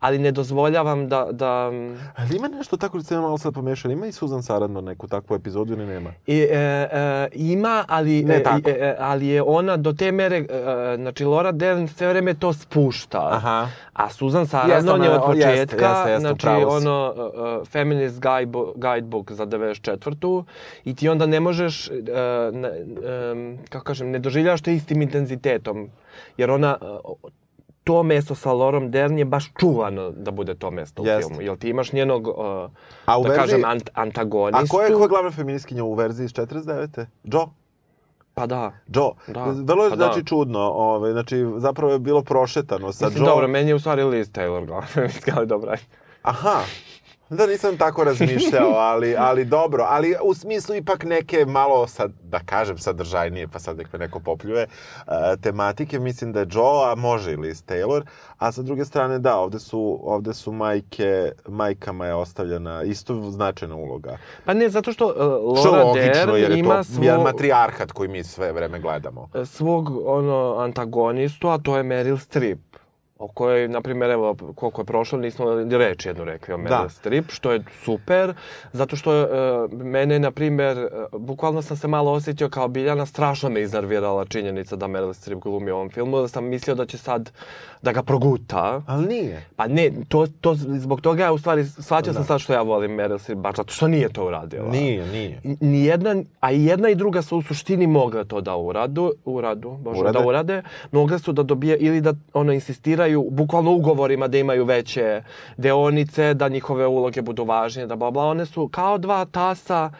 ali ne dozvoljavam da... da... Ali ima nešto tako da se malo sad pomešali? Ima i Susan Sarandon neku takvu epizodu ili nema? I, e, e, ima, ali, ne e, tako. E, ali je ona do te mere... E, znači, Laura Dern sve vreme to spušta. Aha. A Susan Sarandon je od početka, jeste, jeste, jeste, znači, ono, uh, Feminist Guidebook za 94. I ti onda ne možeš, ne, um, kako kažem, ne doživljaš to istim intenzitetom. Jer ona, uh, to mesto sa Lorom Dern je baš čuvano da bude to mesto u Jest. filmu. Jel ti imaš njenog, uh, a u da verziji... kažem, ant antagonistu. A ko je, ko je glavna feministkinja u verziji iz 49. Joe? Pa da. Joe. Da. Vrlo je, pa da. znači, da. čudno. Ove, ovaj, znači, zapravo je bilo prošetano sa Mislim, Joe. dobro, meni je u stvari Liz Taylor glavna feministkinja, ali dobra. Aha. Da, nisam tako razmišljao, ali, ali dobro. Ali u smislu ipak neke malo, sad, da kažem, sadržajnije, pa sad nek me neko popljuje, uh, tematike, mislim da je Joe, a može i Liz Taylor, a sa druge strane, da, ovde su, ovde su majke, majkama je ostavljena isto značajna uloga. Pa ne, zato što uh, Laura logično, Dern ima svog... Jedan matrijarhat koji mi sve vreme gledamo. Svog, ono, antagonistu, a to je Meryl Streep o kojoj, na primjer, evo, koliko je prošlo, nismo ni reč jednu rekli o Meryl da. Streep, što je super, zato što e, mene, na primjer, e, bukvalno sam se malo osjetio kao Biljana, strašno me iznervirala činjenica da Meryl Streep glumi u ovom filmu, da sam mislio da će sad da ga proguta. Ali nije. Pa ne, to, to, zbog toga ja u stvari shvatio da. sam sad što ja volim Meryl Streep, baš zato što nije to uradila. Nije, nije. Ni jedna, a i jedna i druga su u suštini mogle to da uradu, uradu, bože, urade. da urade, mogle su da dobije ili da ono insistiraju bukvalno ugovorima da imaju veće deonice, da njihove uloge budu važnije, da bla bla, one su kao dva tasa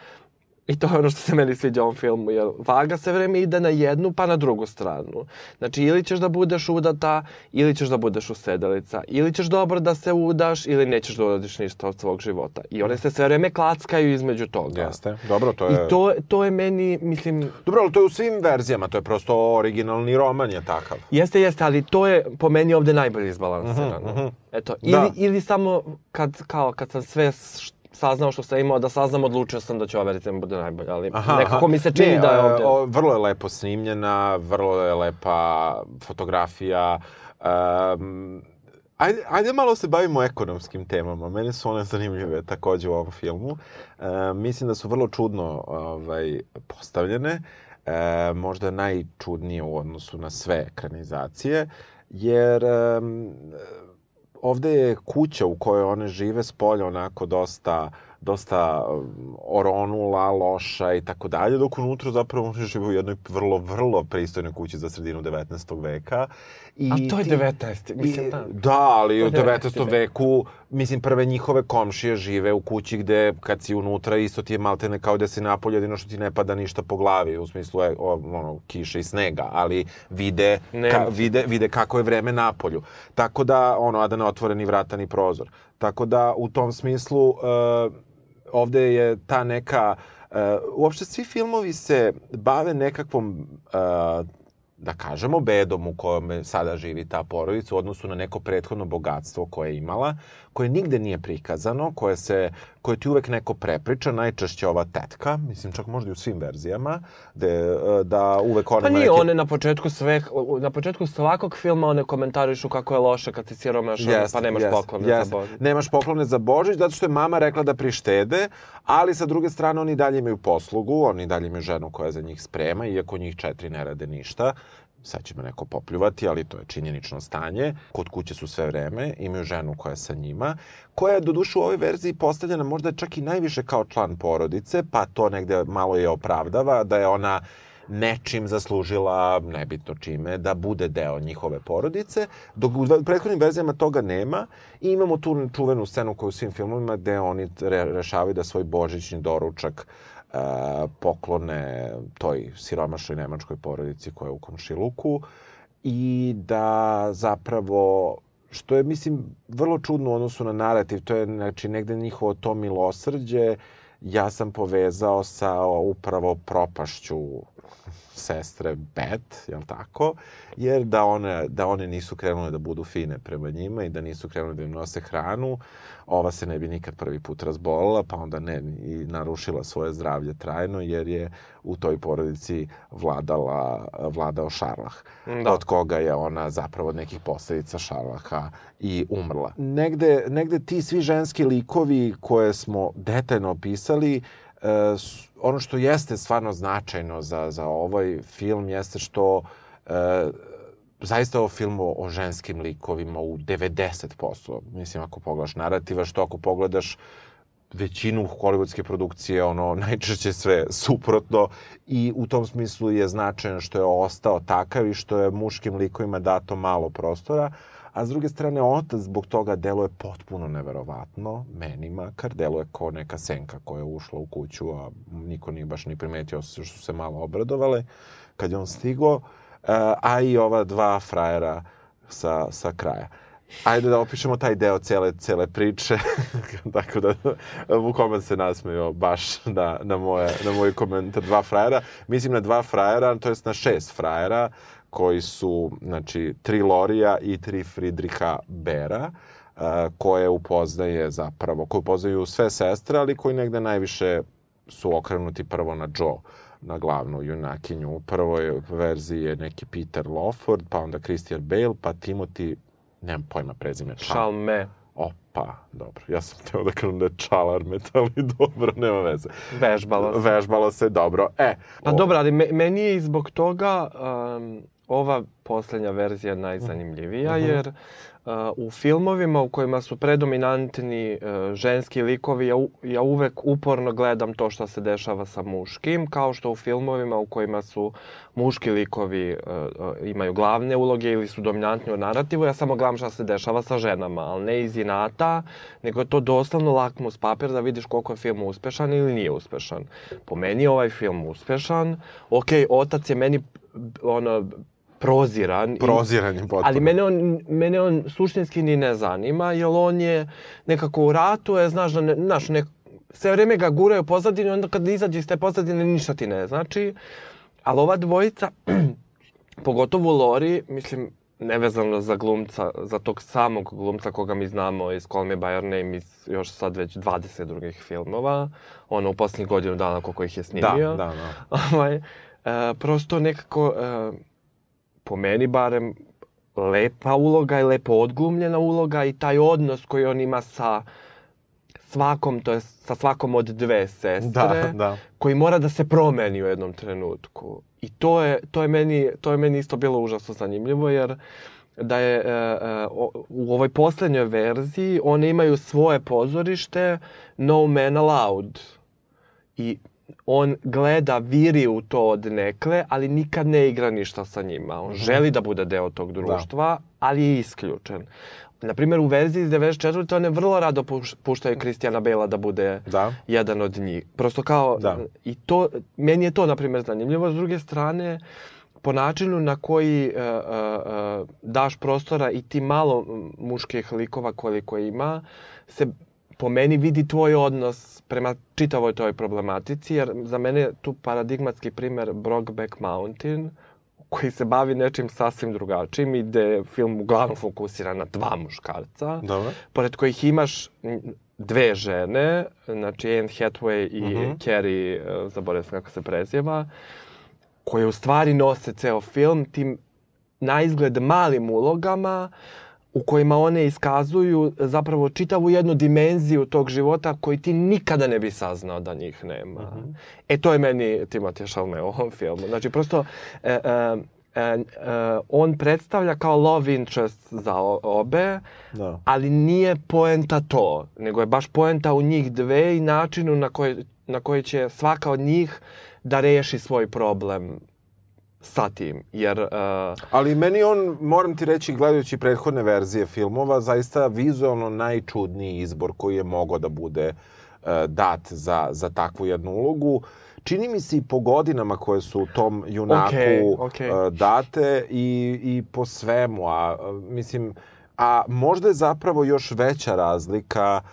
I to je ono što se meni sviđa ovom filmu, jer vaga se vreme ide na jednu pa na drugu stranu. Znači, ili ćeš da budeš udata, ili ćeš da budeš usedelica. Ili ćeš dobro da se udaš, ili nećeš da uradiš ništa od svog života. I one se sve vreme klackaju između toga. Jeste, dobro, to je... I to, to je meni, mislim... Dobro, ali to je u svim verzijama, to je prosto originalni roman je takav. Jeste, jeste, ali to je po meni ovde najbolje izbalansirano. Uh -huh. Eto, ili, da. ili samo kad, kao, kad sam sve saznao što sam imao da saznam, odlučio sam da će ova recimo bude najbolja, ali aha, nekako mi se čini ne, da je ovde... O, vrlo je lepo snimljena, vrlo je lepa fotografija, um, Ajde, ajde malo se bavimo ekonomskim temama. Mene su one zanimljive takođe u ovom filmu. E, mislim da su vrlo čudno ovaj, postavljene. E, možda najčudnije u odnosu na sve ekranizacije. Jer e, ovde je kuća u kojoj one žive s polja onako dosta dosta um, oronula, loša i tako dalje, dok unutra zapravo oni žive u jednoj vrlo, vrlo pristojnoj kući za sredinu 19. veka. I A to je 19. Mislim, da. Da, ali u 19. veku, mislim, prve njihove komšije žive u kući gde, kad si unutra, isto ti je maltene kao da si napolje, jedino što ti ne pada ništa po glavi, u smislu je, ono, kiše i snega, ali vide, ka, vide, vide kako je vreme napolju. Tako da, ono, a da ne otvore ni vrata ni prozor. Tako da, u tom smislu, uh, ovde je ta neka... Uh, uopšte svi filmovi se bave nekakvom uh, da kažemo, bedom u kojom sada živi ta porodica u odnosu na neko prethodno bogatstvo koje je imala, koje nigde nije prikazano, koje, se, koje ti uvek neko prepriča, najčešće ova tetka, mislim čak možda i u svim verzijama, de, da uvek ona... Pa nije, neke... one na početku sve, na početku svakog filma one komentarišu kako je loše kad si siromašan, yes, pa nemaš yes, poklone yes. za Božić. Nemaš poklone za Božić, zato što je mama rekla da prištede, ali sa druge strane oni dalje imaju poslugu, oni dalje imaju ženu koja za njih sprema, iako njih četiri ne rade ništa sad će me neko popljuvati, ali to je činjenično stanje. Kod kuće su sve vreme, imaju ženu koja je sa njima, koja je do duše u ovoj verziji postavljena možda čak i najviše kao član porodice, pa to negde malo je opravdava, da je ona nečim zaslužila, nebitno čime, da bude deo njihove porodice, dok u prethodnim verzijama toga nema i imamo tu čuvenu scenu koju u svim filmovima gde oni re, rešavaju da svoj božićni doručak poklone toj siromašnoj nemačkoj porodici koja je u komšiluku i da zapravo što je, mislim, vrlo čudno u odnosu na narativ, to je, znači, negde njihovo to milosrđe, ja sam povezao sa upravo propašću sestre Bet, jel tako? Jer da one, da one nisu krenule da budu fine prema njima i da nisu krenule da im nose hranu, ova se ne bi nikad prvi put razbolila, pa onda ne i narušila svoje zdravlje trajno, jer je u toj porodici vladala, vladao Šarlah, da. od koga je ona zapravo od nekih posledica Šarlaha i umrla. Negde, negde ti svi ženski likovi koje smo detaljno opisali, ono što jeste stvarno značajno za, za ovaj film jeste što e, zaista ovo film o, o ženskim likovima u 90%, mislim ako pogledaš narativa, što ako pogledaš većinu hollywoodske produkcije, ono, najčešće sve suprotno i u tom smislu je značajno što je ostao takav i što je muškim likovima dato malo prostora, a s druge strane otac zbog toga deluje potpuno neverovatno, meni makar, deluje kao neka senka koja je ušla u kuću, a niko nije baš ni primetio što su se malo obradovale kad je on stigo, a i ova dva frajera sa, sa kraja. Ajde da opišemo taj deo cele, cele priče, tako da Vukoman se nasmeo baš na, na, moje, na moj komentar dva frajera. Mislim na dva frajera, to jest na šest frajera, koji su, znači, tri Lorija i tri Fridriha Bera, uh, koje upoznaje zapravo, koje upoznaju sve sestre, ali koji negde najviše su okrenuti prvo na Joe na glavnu junakinju. U prvoj verziji je neki Peter Lawford, pa onda Christian Bale, pa Timothy nemam pojma prezime. Šalme. Opa, dobro. Ja sam teo da kažem da je Čalarmet, ali dobro, nema veze. Vežbalo se. Vežbalo se, dobro. E. Pa o... dobro, ali me, meni je zbog toga um, ova poslednja verzija najzanimljivija, mm jer u filmovima u kojima su predominantni uh, ženski likovi, ja, ja uvek uporno gledam to što se dešava sa muškim, kao što u filmovima u kojima su muški likovi uh, imaju glavne uloge ili su dominantni u narativu, ja samo gledam šta se dešava sa ženama, ali ne iz inata, nego je to doslovno lakmus papir da vidiš koliko je film uspešan ili nije uspešan. Po meni je ovaj film uspešan, ok, otac je meni ono, proziran. Proziran je potpuno. Ali mene on, mene on suštinski ni ne zanima, jer on je nekako u ratu, je, znaš, da ne, znaš, ne, sve vreme ga guraju pozadini, onda kad izađe iz te pozadine ništa ti ne znači. Ali ova dvojica, pogotovo Lori, mislim, nevezano za glumca, za tog samog glumca koga mi znamo iz Call Me By Your Name iz još sad već 20 drugih filmova, ono u poslednjih godinu dana koliko ih je snimio. Da, da, da. Ovaj, e, prosto nekako, e, po meni barem, lepa uloga i lepo odglumljena uloga i taj odnos koji on ima sa svakom, to je sa svakom od dve sestre, da, da. koji mora da se promeni u jednom trenutku. I to je, to je, meni, to je meni isto bilo užasno zanimljivo, jer da je e, e, u ovoj poslednjoj verziji one imaju svoje pozorište No Man Allowed. I on gleda, viri u to od nekle, ali nikad ne igra ništa sa njima. On mm -hmm. želi da bude deo tog da. društva, da. ali je isključen. Na primjer, u verziji iz 94. one vrlo rado puštaju Kristijana Bela da bude da. jedan od njih. Prosto kao, da. i to, meni je to, na primjer, zanimljivo. S druge strane, po načinu na koji uh, uh, daš prostora i ti malo muških likova koliko ima, se po meni vidi tvoj odnos prema čitavoj toj problematici, jer za mene je tu paradigmatski primer Brokeback Mountain, koji se bavi nečim sasvim drugačijim i gde film uglavnom fokusira na dva muškarca, Dobro. pored kojih imaš dve žene, znači Anne Hathaway i uh mhm. -huh. Carrie, e, zaboravim sam kako se prezijeva, koje u stvari nose ceo film tim na izgled malim ulogama, uh, u kojima one iskazuju zapravo čitavu jednu dimenziju tog života koji ti nikada ne bi saznao da njih nema. Mm -hmm. E to je meni Timothée Chalamet u ovom filmu. Znači prosto e, e, e, e, on predstavlja kao love interest za obe, da. ali nije poenta to, nego je baš poenta u njih dve i načinu na koji, na koji će svaka od njih da reši svoj problem sa tim, jer... Uh... Ali meni on, moram ti reći, gledajući prethodne verzije filmova, zaista vizualno najčudniji izbor koji je mogao da bude uh, dat za, za takvu jednu ulogu. Čini mi se i po godinama koje su tom junaku okay, okay. Uh, date i, i po svemu, a uh, mislim, a možda je zapravo još veća razlika uh,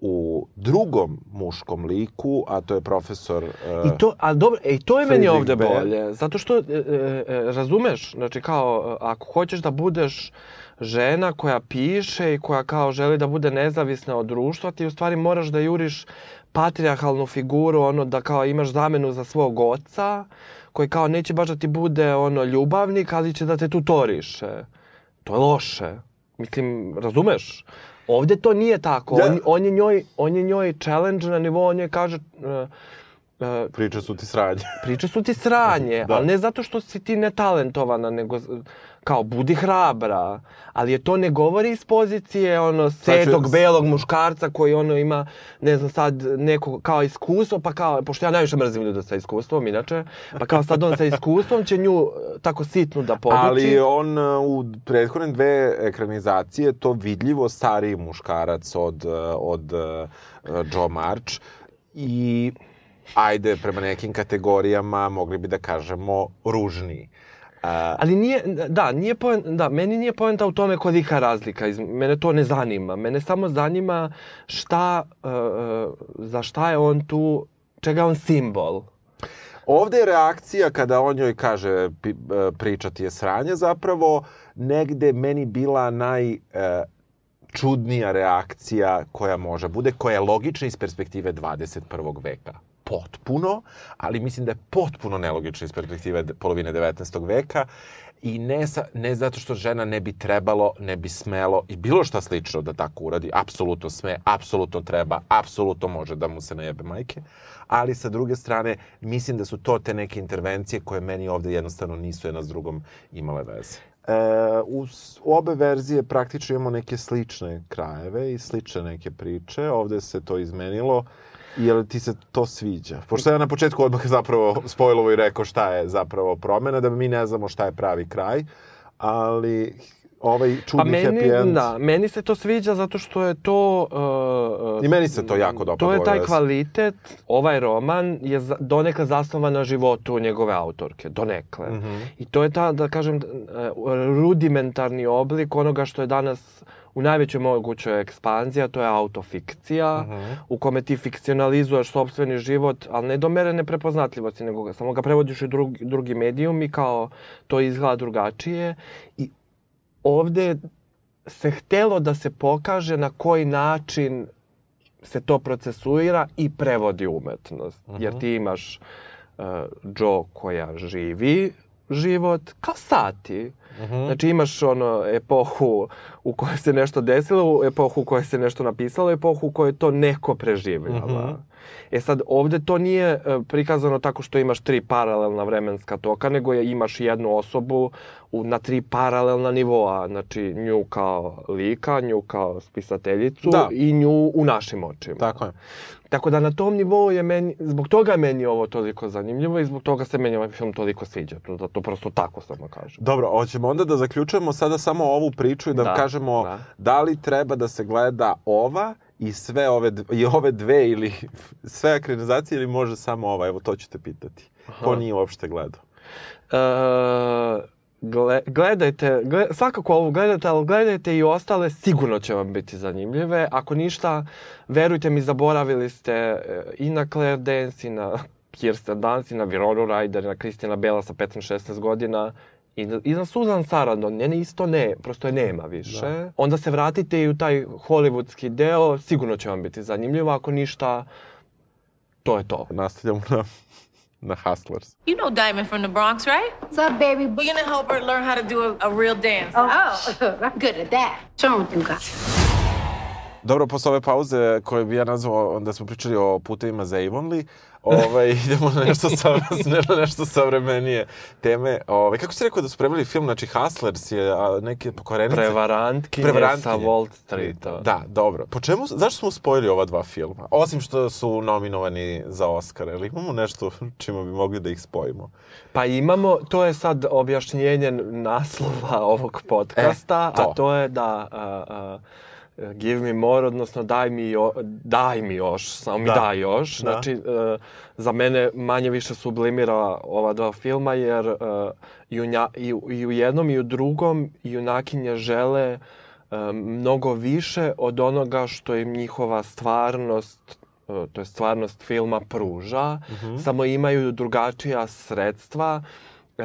u drugom muškom liku, a to je profesor... Uh, I to, a dobro, e, to je meni ovde bolje. Zato što, e, e, e, razumeš, znači kao, ako hoćeš da budeš žena koja piše i koja kao želi da bude nezavisna od društva, ti u stvari moraš da juriš patrijarhalnu figuru, ono da kao imaš zamenu za svog oca, koji kao neće baš da ti bude ono ljubavnik, ali će da te tutoriše. To je loše. Mislim, razumeš? Ovde to nije tako. Ja. On, on, je njoj, on je njoj challenge na nivou, on njoj kaže... Uh, Uh, priče su ti sranje. priče su ti sranje, da. ali ne zato što si ti netalentovana, nego kao budi hrabra, ali je to ne govori iz pozicije ono setog znači, belog muškarca koji ono ima ne znam sad neko kao iskustvo pa kao pošto ja najviše mrzim ljude sa iskustvom inače pa kao sad on sa iskustvom će nju e, tako sitnu da poduči. Ali on e, u prethodne dve ekranizacije to vidljivo stariji muškarac od e, od Joe March i ajde prema nekim kategorijama mogli bi da kažemo ružniji. A... Ali nije, da, nije poen, da, meni nije poenta u tome kolika razlika. Iz, mene to ne zanima. Mene samo zanima šta, uh, za šta je on tu, čega on simbol. Ovde je reakcija kada on joj kaže e, pričati je sranje zapravo negde meni bila naj e, čudnija reakcija koja može bude, koja je logična iz perspektive 21. veka. Potpuno, ali mislim da je potpuno nelogična iz perspektive polovine 19. veka i ne, sa, ne zato što žena ne bi trebalo, ne bi smelo i bilo šta slično da tako uradi, apsolutno sme, apsolutno treba, apsolutno može da mu se najebe majke, ali sa druge strane mislim da su to te neke intervencije koje meni ovde jednostavno nisu jedna s drugom imale veze. E, u obe verzije praktično imamo neke slične krajeve i slične neke priče. Ovde se to izmenilo. Jel ti se to sviđa? Pošto ja na početku odmah zapravo spojlovo i rekao šta je zapravo promena, da mi ne znamo šta je pravi kraj, ali ovaj čudni pa meni, happy end. Da, meni se to sviđa zato što je to... Uh, I meni se to jako dopada. To je taj kvalitet. Ovaj roman je donekle zasnovan na životu njegove autorke. Donekle. Mm -hmm. I to je ta, da kažem, uh, rudimentarni oblik onoga što je danas u najvećoj mogućoj ekspanziji, to je autofikcija, uh mhm. -huh. u kome ti fikcionalizuješ sobstveni život, ali ne do mere neprepoznatljivosti, nego samo ga prevodiš u drugi, drugi medijum i kao to izgleda drugačije. I ovde se htelo da se pokaže na koji način se to procesuira i prevodi umetnost. Uh -huh. Jer ti imaš uh, Joe koja živi život kao sati. -huh. Znači imaš ono epohu u kojoj se nešto desilo, epohu u kojoj se nešto napisalo, epohu u kojoj to neko preživljava. -huh. E sad, ovde to nije e, prikazano tako što imaš tri paralelna vremenska toka, nego je imaš jednu osobu u, na tri paralelna nivoa. Znači, nju kao lika, nju kao spisateljicu da. i nju u našim očima. Tako je. Tako da na tom nivou je meni, zbog toga je meni ovo toliko zanimljivo i zbog toga se meni ovaj film toliko sviđa. To, da to prosto tako samo kažem. Dobro, hoćemo onda da zaključujemo sada samo ovu priču i da, da kažemo da. da li treba da se gleda ova i sve ove, i ove dve ili sve akredizacije ili može samo ova? Evo, to ću te pitati. Aha. Ko nije uopšte gledao? Uh, gle, gledajte, gled, svakako ovo gledajte, ali gledajte i ostale, sigurno će vam biti zanimljive. Ako ništa, verujte mi, zaboravili ste e, i na Claire Dance, i na Kirsten Dunst, i na Vironu Ryder, i na Kristina Bela sa 15-16 godina I, I za Susan Sarandon, njene isto ne, prosto je nema više. Da. Onda se vratite i u taj hollywoodski deo, sigurno će vam biti zanimljivo, ako ništa, to je to. Nastavljamo na na Hustlers. You know Diamond from the Bronx, right? What's up, baby? We're gonna help her learn how to do a, a real dance. Oh, oh I'm good at that. Show me what you got. Dobro, posle ove pauze koje bi ja nazvao, onda smo pričali o putevima za Avonlea, ovaj, idemo na nešto, sa, na nešto savremenije teme. Ovaj, kako si rekao da su preveli film, znači Hustlers je a, neke pokvarenice? Prevarantkinje, Prevarantkinje sa Wall Streeta. Da, dobro. Po čemu, zašto smo spojili ova dva filma? Osim što su nominovani za Oscar, ili imamo nešto čime bi mogli da ih spojimo? Pa imamo, to je sad objašnjenje naslova ovog podcasta, e, to. a to je da... Uh, uh, give me more, odnosno daj mi, jo, daj mi još, samo mi da. daj još. Da. Znači, uh, za mene manje više sublimira ova dva filma, jer uh, i, u nja, i, i u jednom i u drugom junakinje žele uh, mnogo više od onoga što im njihova stvarnost to je stvarnost filma pruža, uh mhm. -huh. samo imaju drugačija sredstva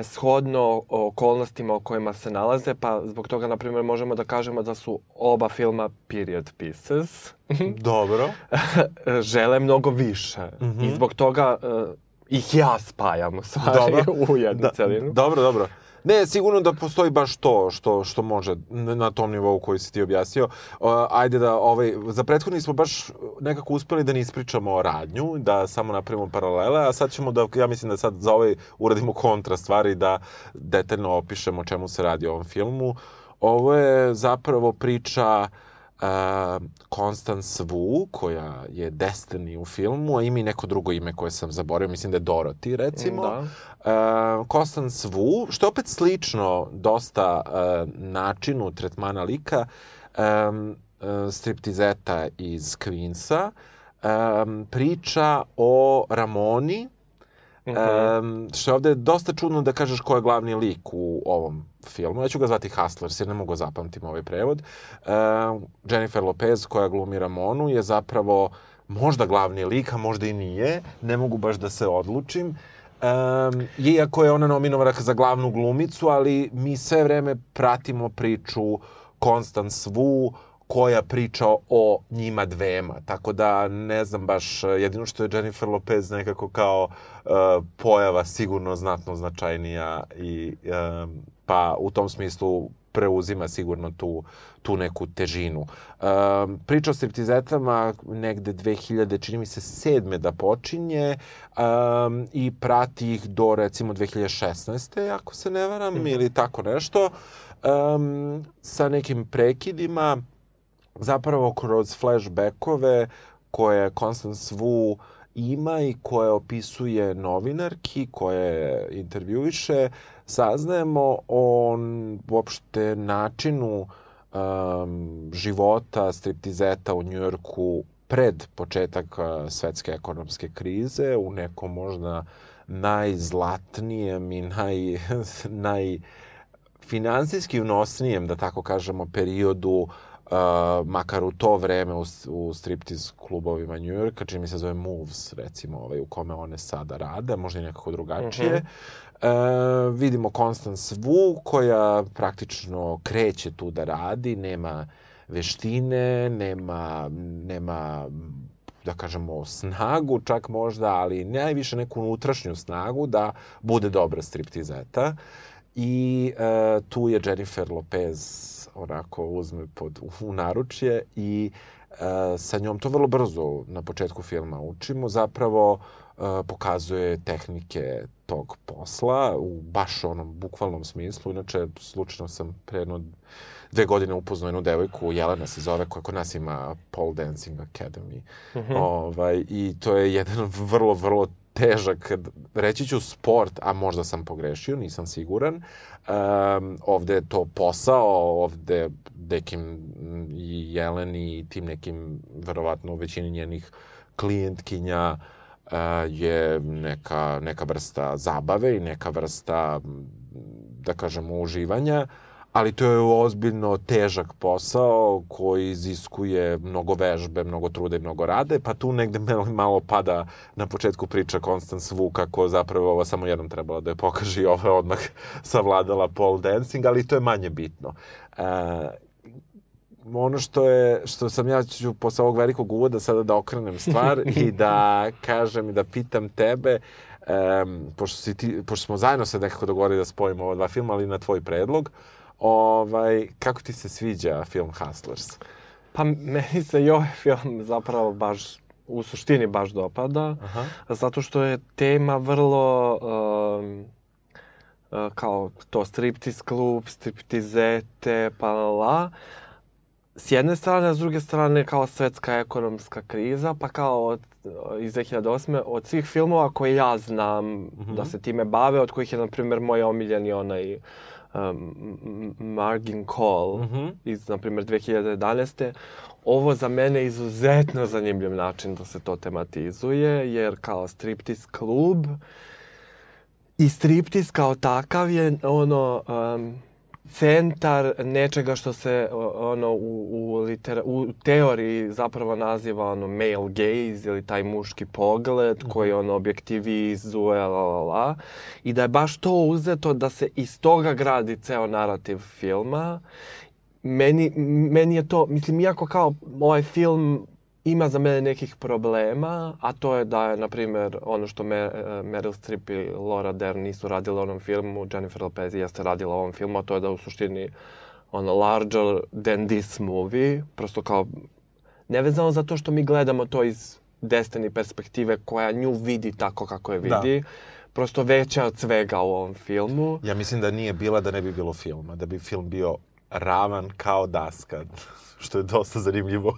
shodno okolnostima o kojima se nalaze, pa zbog toga, na primjer, možemo da kažemo da su oba filma period pieces. Dobro. Žele mnogo više. Mm -hmm. I zbog toga uh, ih ja spajam u stvari dobro. u jednu da, celinu. Dobro, dobro. Ne, sigurno da postoji baš to što, što može na tom nivou koji si ti objasnio. Uh, ajde da, ovaj, za prethodni smo baš nekako uspeli da ne ispričamo radnju, da samo napravimo paralele, a sad ćemo da, ja mislim da sad za ovaj uradimo kontra stvari, da detaljno opišemo čemu se radi o ovom filmu. Ovo je zapravo priča uh, uh, Constance Wu, koja je Destiny u filmu, a ima i neko drugo ime koje sam zaboravio, mislim da je Dorothy, recimo. Da. Uh, Wu, što je opet slično dosta uh, načinu tretmana lika, um, uh, striptizeta iz Queensa, um, priča o Ramoni, Um, što je ovde dosta čudno da kažeš ko je glavni lik u ovom filmu. Ja ću ga zvati Hustlers jer ne mogu zapamtim ovaj prevod. Um, Jennifer Lopez koja glumi Ramonu je zapravo možda glavni lik, a možda i nije. Ne mogu baš da se odlučim. Um, iako je ona nominovana za glavnu glumicu, ali mi sve vreme pratimo priču Constance Wu, koja priča o njima dvema. Tako da ne znam baš, jedino što je Jennifer Lopez nekako kao uh, pojava sigurno znatno značajnija i um, pa u tom smislu preuzima sigurno tu, tu neku težinu. Um, priča o striptizetama negde 2000, čini mi se, sedme da počinje um, i prati ih do recimo 2016. ako se ne varam, mm ili tako nešto, um, sa nekim prekidima zapravo kroz flashbackove koje Constance Wu ima i koje opisuje novinarki, koje intervjuiše, saznajemo o uopšte načinu um, života striptizeta u Njujorku pred početak svetske ekonomske krize, u nekom možda najzlatnijem i naj, naj finansijski unosnijem, da tako kažemo, periodu uh, makar u to vreme u, u striptiz klubovima New Yorka, čini mi se zove Moves, recimo, ovaj, u kome one sada rade, možda i nekako drugačije. Mm -hmm. uh, vidimo Constance Wu, koja praktično kreće tu da radi, nema veštine, nema, nema da kažemo, snagu čak možda, ali najviše neku unutrašnju snagu da bude dobra striptizeta. I e, tu je Jennifer Lopez onako uzme pod, u naručje i e, sa njom to vrlo brzo na početku filma učimo. Zapravo e, pokazuje tehnike tog posla u baš onom bukvalnom smislu. Inače, slučajno sam pre jedno dve godine upoznao jednu devojku, Jelena se zove, koja kod nas ima Pole Dancing Academy. Mm -hmm. ovaj, I to je jedan vrlo, vrlo težak, reći ću sport, a možda sam pogrešio, nisam siguran. Um, ovde je to posao, ovde nekim i Jelen i tim nekim, verovatno u većini njenih klijentkinja uh, je neka, neka vrsta zabave i neka vrsta, da kažemo, uživanja. Uh, ali to je ozbiljno težak posao koji iziskuje mnogo vežbe, mnogo truda i mnogo rade, pa tu negde malo pada na početku priča Constance Wu kako zapravo ovo samo jednom trebala da je pokaže i je odmah savladala pole dancing, ali to je manje bitno. E, ono što je, što sam ja ću posle ovog velikog uvoda sada da okrenem stvar i da kažem i da pitam tebe, um, pošto, si ti, pošto smo zajedno se nekako dogovorili da spojimo ova dva filma, ali na tvoj predlog, uh, Ovaj, kako ti se sviđa film Hustlers? Pa meni se i ovaj film zapravo baš u suštini baš dopada, Aha. zato što je tema vrlo um, kao to striptiz klub, striptizete, pa la, S jedne strane, a s druge strane kao svetska ekonomska kriza, pa kao od, iz 2008. od svih filmova koje ja znam mm -hmm. da se time bave, od kojih je, na primjer, moj omiljeni onaj uh, um, Margin Call mm -hmm. iz, na primjer, 2011. Ovo za mene izuzetno zanimljiv način da se to tematizuje, jer kao striptease klub i striptease kao takav je ono... Um, centar nečega što se ono u, u, litera, u teoriji zapravo naziva ono male gaze ili taj muški pogled -hmm. koji ono objektivizuje la la la i da je baš to uzeto da se iz toga gradi ceo narativ filma meni, meni je to, mislim, iako kao ovaj film ima za mene nekih problema, a to je da je, na primjer, ono što Mer eh, Meryl Streep i Laura Dern nisu radile u onom filmu, Jennifer Lopez jeste radila u ovom filmu, a to je da u suštini ono, larger than this movie, prosto kao, nevezano zato što mi gledamo to iz Destiny perspektive koja nju vidi tako kako je vidi, da. prosto veća od svega u ovom filmu. Ja mislim da nije bila da ne bi bilo filma, da bi film bio ravan kao daska što je dosta zanimljivo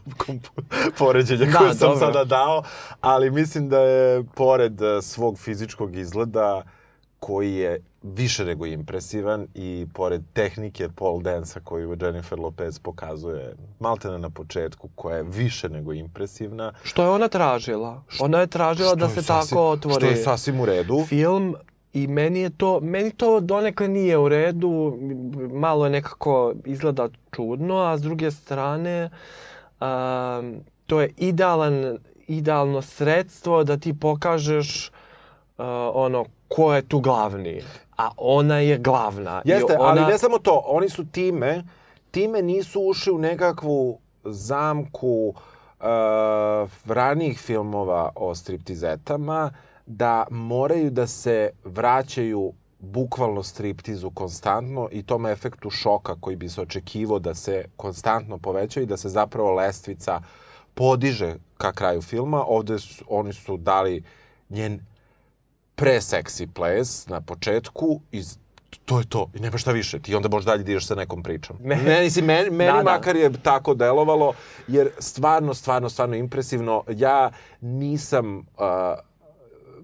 poređenje da, koje sam dobro. sada dao, ali mislim da je pored e, svog fizičkog izgleda koji je više nego impresivan i pored tehnike pole dance-a koju Jennifer Lopez pokazuje maltene na početku, koja je više nego impresivna. Što je ona tražila? Ona je tražila Što da je se sasvim- tako otvori Što je sasvim u redu. film i meni je to, meni to donekle nije u redu, malo je nekako izgleda čudno, a s druge strane um, to je idealan, idealno sredstvo da ti pokažeš uh, ono ko je tu glavni, a ona je glavna. I Jeste, ona... ali ne samo to, oni su time, time nisu ušli u nekakvu zamku uh, ranijih filmova o striptizetama, da moraju da se vraćaju bukvalno striptizu konstantno i tom efektu šoka koji bi se očekivo da se konstantno poveća i da se zapravo lestvica podiže ka kraju filma. Ovde su, oni su dali njen pre-seksi ples na početku i to je to. I nema šta više. Ti onda možeš dalje da ideš sa nekom pričom. Me- Meni, si, meni, meni Da, da. makar je tako delovalo, jer stvarno, stvarno, stvarno impresivno. Ja nisam... Uh,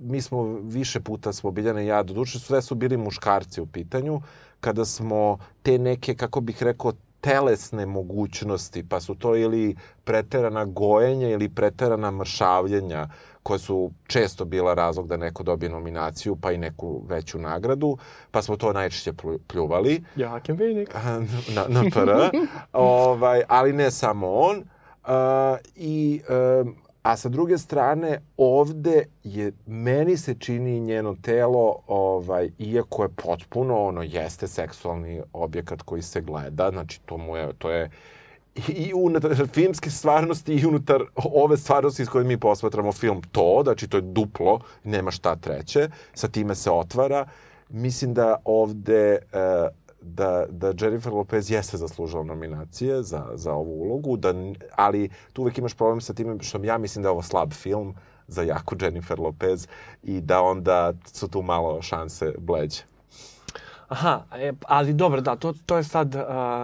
mi smo više puta smo Biljana i ja, doduše sve su bili muškarci u pitanju, kada smo te neke, kako bih rekao, telesne mogućnosti, pa su to ili preterana gojenja ili preterana mršavljenja, koje su često bila razlog da neko dobije nominaciju, pa i neku veću nagradu, pa smo to najčešće plju- pljuvali Jakim Vinik. na, na PR, ovaj, ali ne samo on. Uh, i, um, a sa druge strane, ovde je, meni se čini njeno telo, ovaj, iako je potpuno, ono, jeste seksualni objekat koji se gleda, znači to mu je, to je i unutar filmske stvarnosti i unutar ove stvarnosti s koje mi posmatramo film to, znači to je duplo, nema šta treće, sa time se otvara. Mislim da ovde e, da, da Jennifer Lopez jeste zaslužila nominacije za, za ovu ulogu, da, ali tu uvek imaš problem sa time što ja mislim da je ovo slab film za jaku Jennifer Lopez i da onda su tu malo šanse bleđe. Aha, e, ali dobro, da, to, to je sad uh,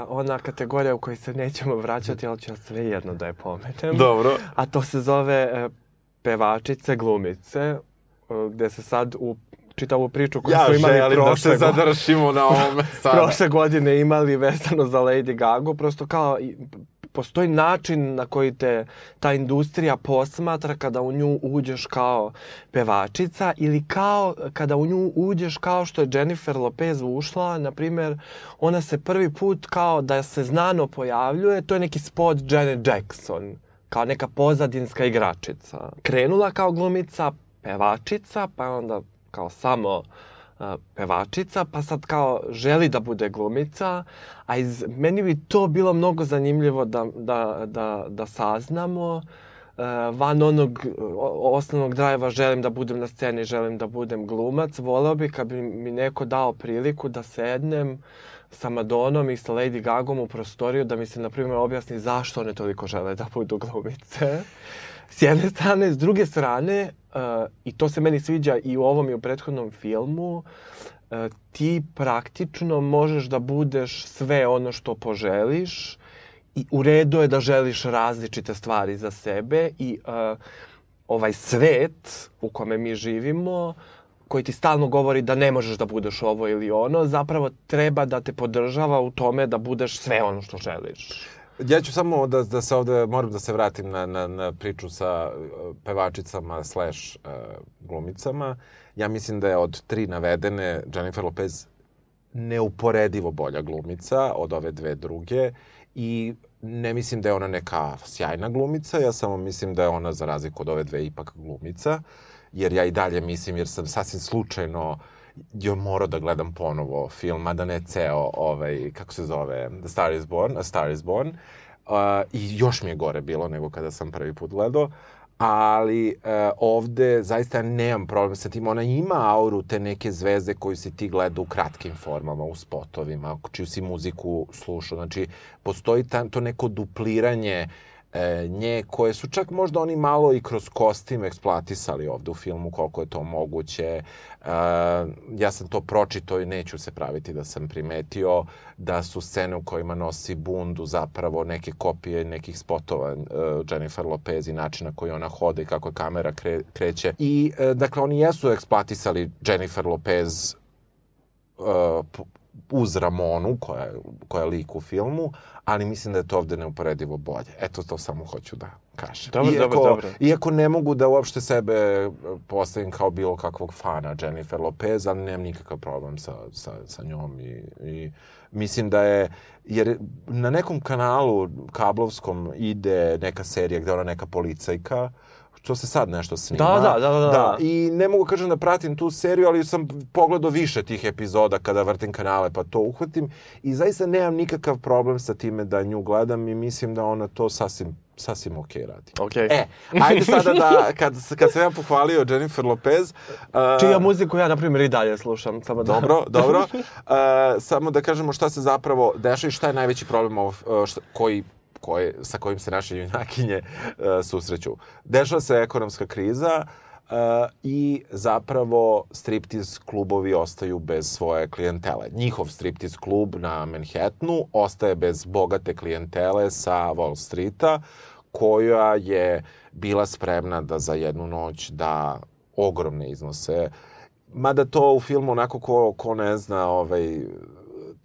ona kategorija u kojoj se nećemo vraćati, ali ću sve jedno da je pomenem. Dobro. A to se zove uh, pevačice, glumice, uh, gde se sad u čitavu priču koju Ja smo imali želim da prošle, se go- zadršimo na ovome sada. prošle godine imali vezano za Lady Gaga, prosto kao postoji način na koji te ta industrija posmatra kada u nju uđeš kao pevačica ili kao kada u nju uđeš kao što je Jennifer Lopez ušla, na primjer, ona se prvi put kao da se znano pojavljuje, to je neki spot Janet Jackson, kao neka pozadinska igračica. Krenula kao glumica, pevačica, pa onda kao samo pevačica, pa sad kao želi da bude glumica, a iz, meni bi to bilo mnogo zanimljivo da, da, da, da saznamo. Van onog osnovnog drajva želim da budem na sceni, želim da budem glumac, voleo bi kad bi mi neko dao priliku da sednem sa Madonom i sa Lady Gagom u prostoriju da mi se, na primjer, objasni zašto one toliko žele da budu glumice. S jedne strane, s druge strane, uh, i to se meni sviđa i u ovom i u prethodnom filmu, uh, ti praktično možeš da budeš sve ono što poželiš i u redu je da želiš različite stvari za sebe i uh, ovaj svet u kome mi živimo, koji ti stalno govori da ne možeš da budeš ovo ili ono, zapravo treba da te podržava u tome da budeš sve ono što želiš. Ja ću samo da, da se ovde, moram da se vratim na, na, na priču sa uh, pevačicama slash uh, glumicama. Ja mislim da je od tri navedene Jennifer Lopez neuporedivo bolja glumica od ove dve druge i ne mislim da je ona neka sjajna glumica, ja samo mislim da je ona za razliku od ove dve ipak glumica, jer ja i dalje mislim, jer sam sasvim slučajno jo morao da gledam ponovo film, a da ne ceo, ovaj, kako se zove, The Star is Born, A Star is Born, uh, i još mi je gore bilo nego kada sam prvi put gledao, ali uh, ovde zaista nemam problem sa tim. Ona ima auru te neke zvezde koju si ti gleda u kratkim formama, u spotovima, čiju si muziku slušao. Znači, postoji ta, to neko dupliranje e, nje, koje su čak možda oni malo i kroz kostim eksploatisali ovde u filmu, koliko je to moguće. E, ja sam to pročito i neću se praviti da sam primetio da su scene u kojima nosi bundu zapravo neke kopije nekih spotova e, Jennifer Lopez i načina koji ona hode i kako kamera kre, kreće. I, e, dakle, oni jesu eksploatisali Jennifer Lopez uh, uz Ramonu, koja, koja je lik u filmu, ali mislim da je to ovde neuporedivo bolje. Eto, to samo hoću da kažem. Dobro, iako, dobro, dobro. Iako ne mogu da uopšte sebe postavim kao bilo kakvog fana Jennifer Lopez, ali nemam nikakav problem sa, sa, sa njom i, i mislim da je, jer na nekom kanalu kablovskom ide neka serija gde ona neka policajka, što se sad nešto snima. Da, da, da, da. da. I ne mogu kažem da pratim tu seriju, ali sam pogledao više tih epizoda kada vrtim kanale pa to uhvatim i zaista nemam nikakav problem sa time da nju gledam i mislim da ona to sasvim sasvim okay radi. Okay. E, ajde sada da, kad, kad sam ja pohvalio Jennifer Lopez... Uh, Čija muziku ja, na primjer, i dalje slušam. Samo da... Dobro, dobro. Uh, samo da kažemo šta se zapravo dešava i šta je najveći problem ovo, šta, koji koje, sa kojim se naše junakinje uh, susreću. Dešava se ekonomska kriza uh, i zapravo striptiz klubovi ostaju bez svoje klijentele. Njihov striptiz klub na Manhattanu ostaje bez bogate klijentele sa Wall Streeta, koja je bila spremna da za jednu noć da ogromne iznose. Mada to u filmu onako ko, ko ne zna ovaj,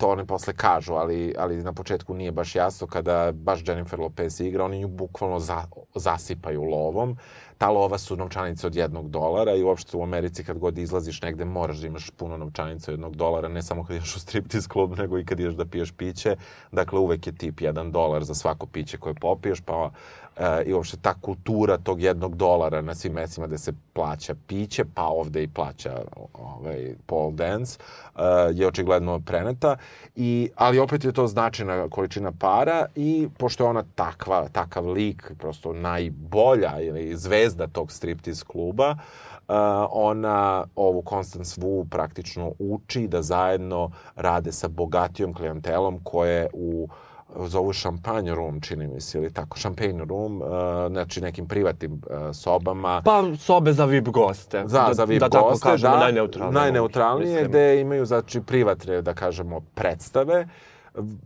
to oni posle kažu, ali, ali na početku nije baš jasno kada baš Jennifer Lopez igra, oni nju bukvalno za, zasipaju lovom. Ta lova su novčanice od jednog dolara i uopšte u Americi kad god izlaziš negde moraš da imaš puno novčanica od jednog dolara, ne samo kad ideš u striptease klub, nego i kad ideš da piješ piće. Dakle, uvek je tip jedan dolar za svako piće koje popiješ, pa e, i uopšte ta kultura tog jednog dolara na svim mestima gde se plaća piće, pa ovde i plaća ovaj, pole dance, e, je očigledno preneta. I, ali opet je to značajna količina para i pošto je ona takva, takav lik, prosto najbolja ili zvezda tog striptease kluba, uh, ona ovu Constance Wu praktično uči da zajedno rade sa bogatijom klijentelom koje u zovu šampanj room, čini mi se, ili tako, champagne room, uh, znači nekim privatnim uh, sobama. Pa sobe za VIP goste. Za, da, za VIP da, goste, tako kažemo, da. najneutralnije. Najneutralnije, gde imaju, znači, privatne, da kažemo, predstave.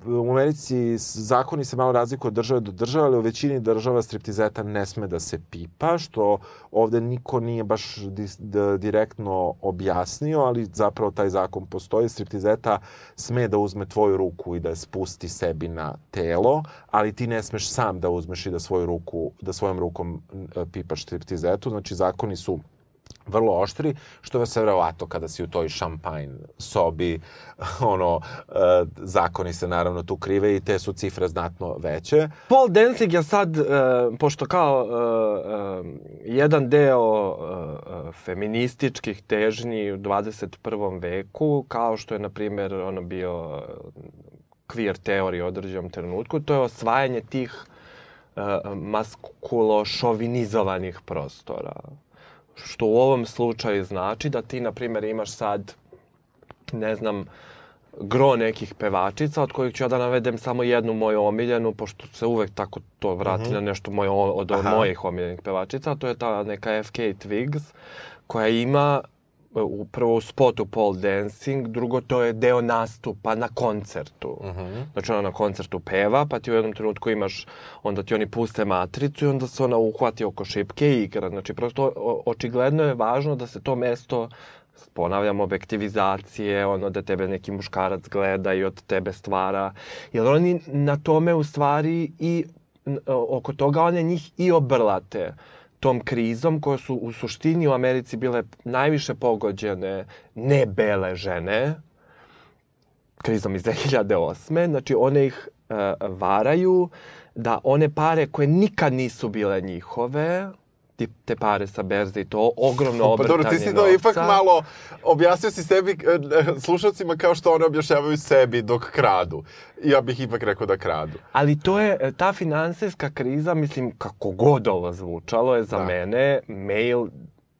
U Americi zakoni se malo razlikuju od države do države, ali u većini država striptizeta ne sme da se pipa, što ovde niko nije baš di, di, direktno objasnio, ali zapravo taj zakon postoji. Striptizeta sme da uzme tvoju ruku i da je spusti sebi na telo, ali ti ne smeš sam da uzmeš i da svoju ruku, da svojom rukom pipaš striptizetu. Znači, zakoni su vrlo oštri, što je sve verovato kada si u toj šampanj sobi, ono, e, zakoni se naravno tu krive i te su cifre znatno veće. Paul dancing je sad, e, pošto kao e, e, jedan deo e, feminističkih težnji u 21. veku, kao što je, na primjer, ono bio queer teorija u određenom trenutku, to je osvajanje tih e, maskulo-šovinizovanih prostora što u ovom slučaju znači da ti, na primjer, imaš sad, ne znam, gro nekih pevačica, od kojih ću ja da navedem samo jednu moju omiljenu, pošto se uvek tako to vrati mm -hmm. na nešto moje, od Aha. mojih omiljenih pevačica, to je ta neka FK Twigs, koja ima u prvo u spotu pole dancing, drugo to je deo nastupa na koncertu. Mm -hmm. Znači ona na koncertu peva, pa ti u jednom trenutku imaš, onda ti oni puste matricu i onda se ona uhvati oko šipke i igra. Znači prosto o, očigledno je važno da se to mesto ponavljam, objektivizacije, ono da tebe neki muškarac gleda i od tebe stvara. Jer oni na tome u stvari i oko toga one njih i obrlate tom krizom koje su u suštini u Americi bile najviše pogođene ne bele žene, krizom iz 2008. Znači one ih uh, varaju da one pare koje nikad nisu bile njihove, te pare sa berze i to ogromno obrtanje novca. Pa dobro, ti si to ipak malo objasnio si sebi, e, slušalcima kao što one objašnjavaju sebi dok kradu. Ja bih ipak rekao da kradu. Ali to je, e, ta finansijska kriza, mislim, kako god ovo zvučalo, je za da. mene male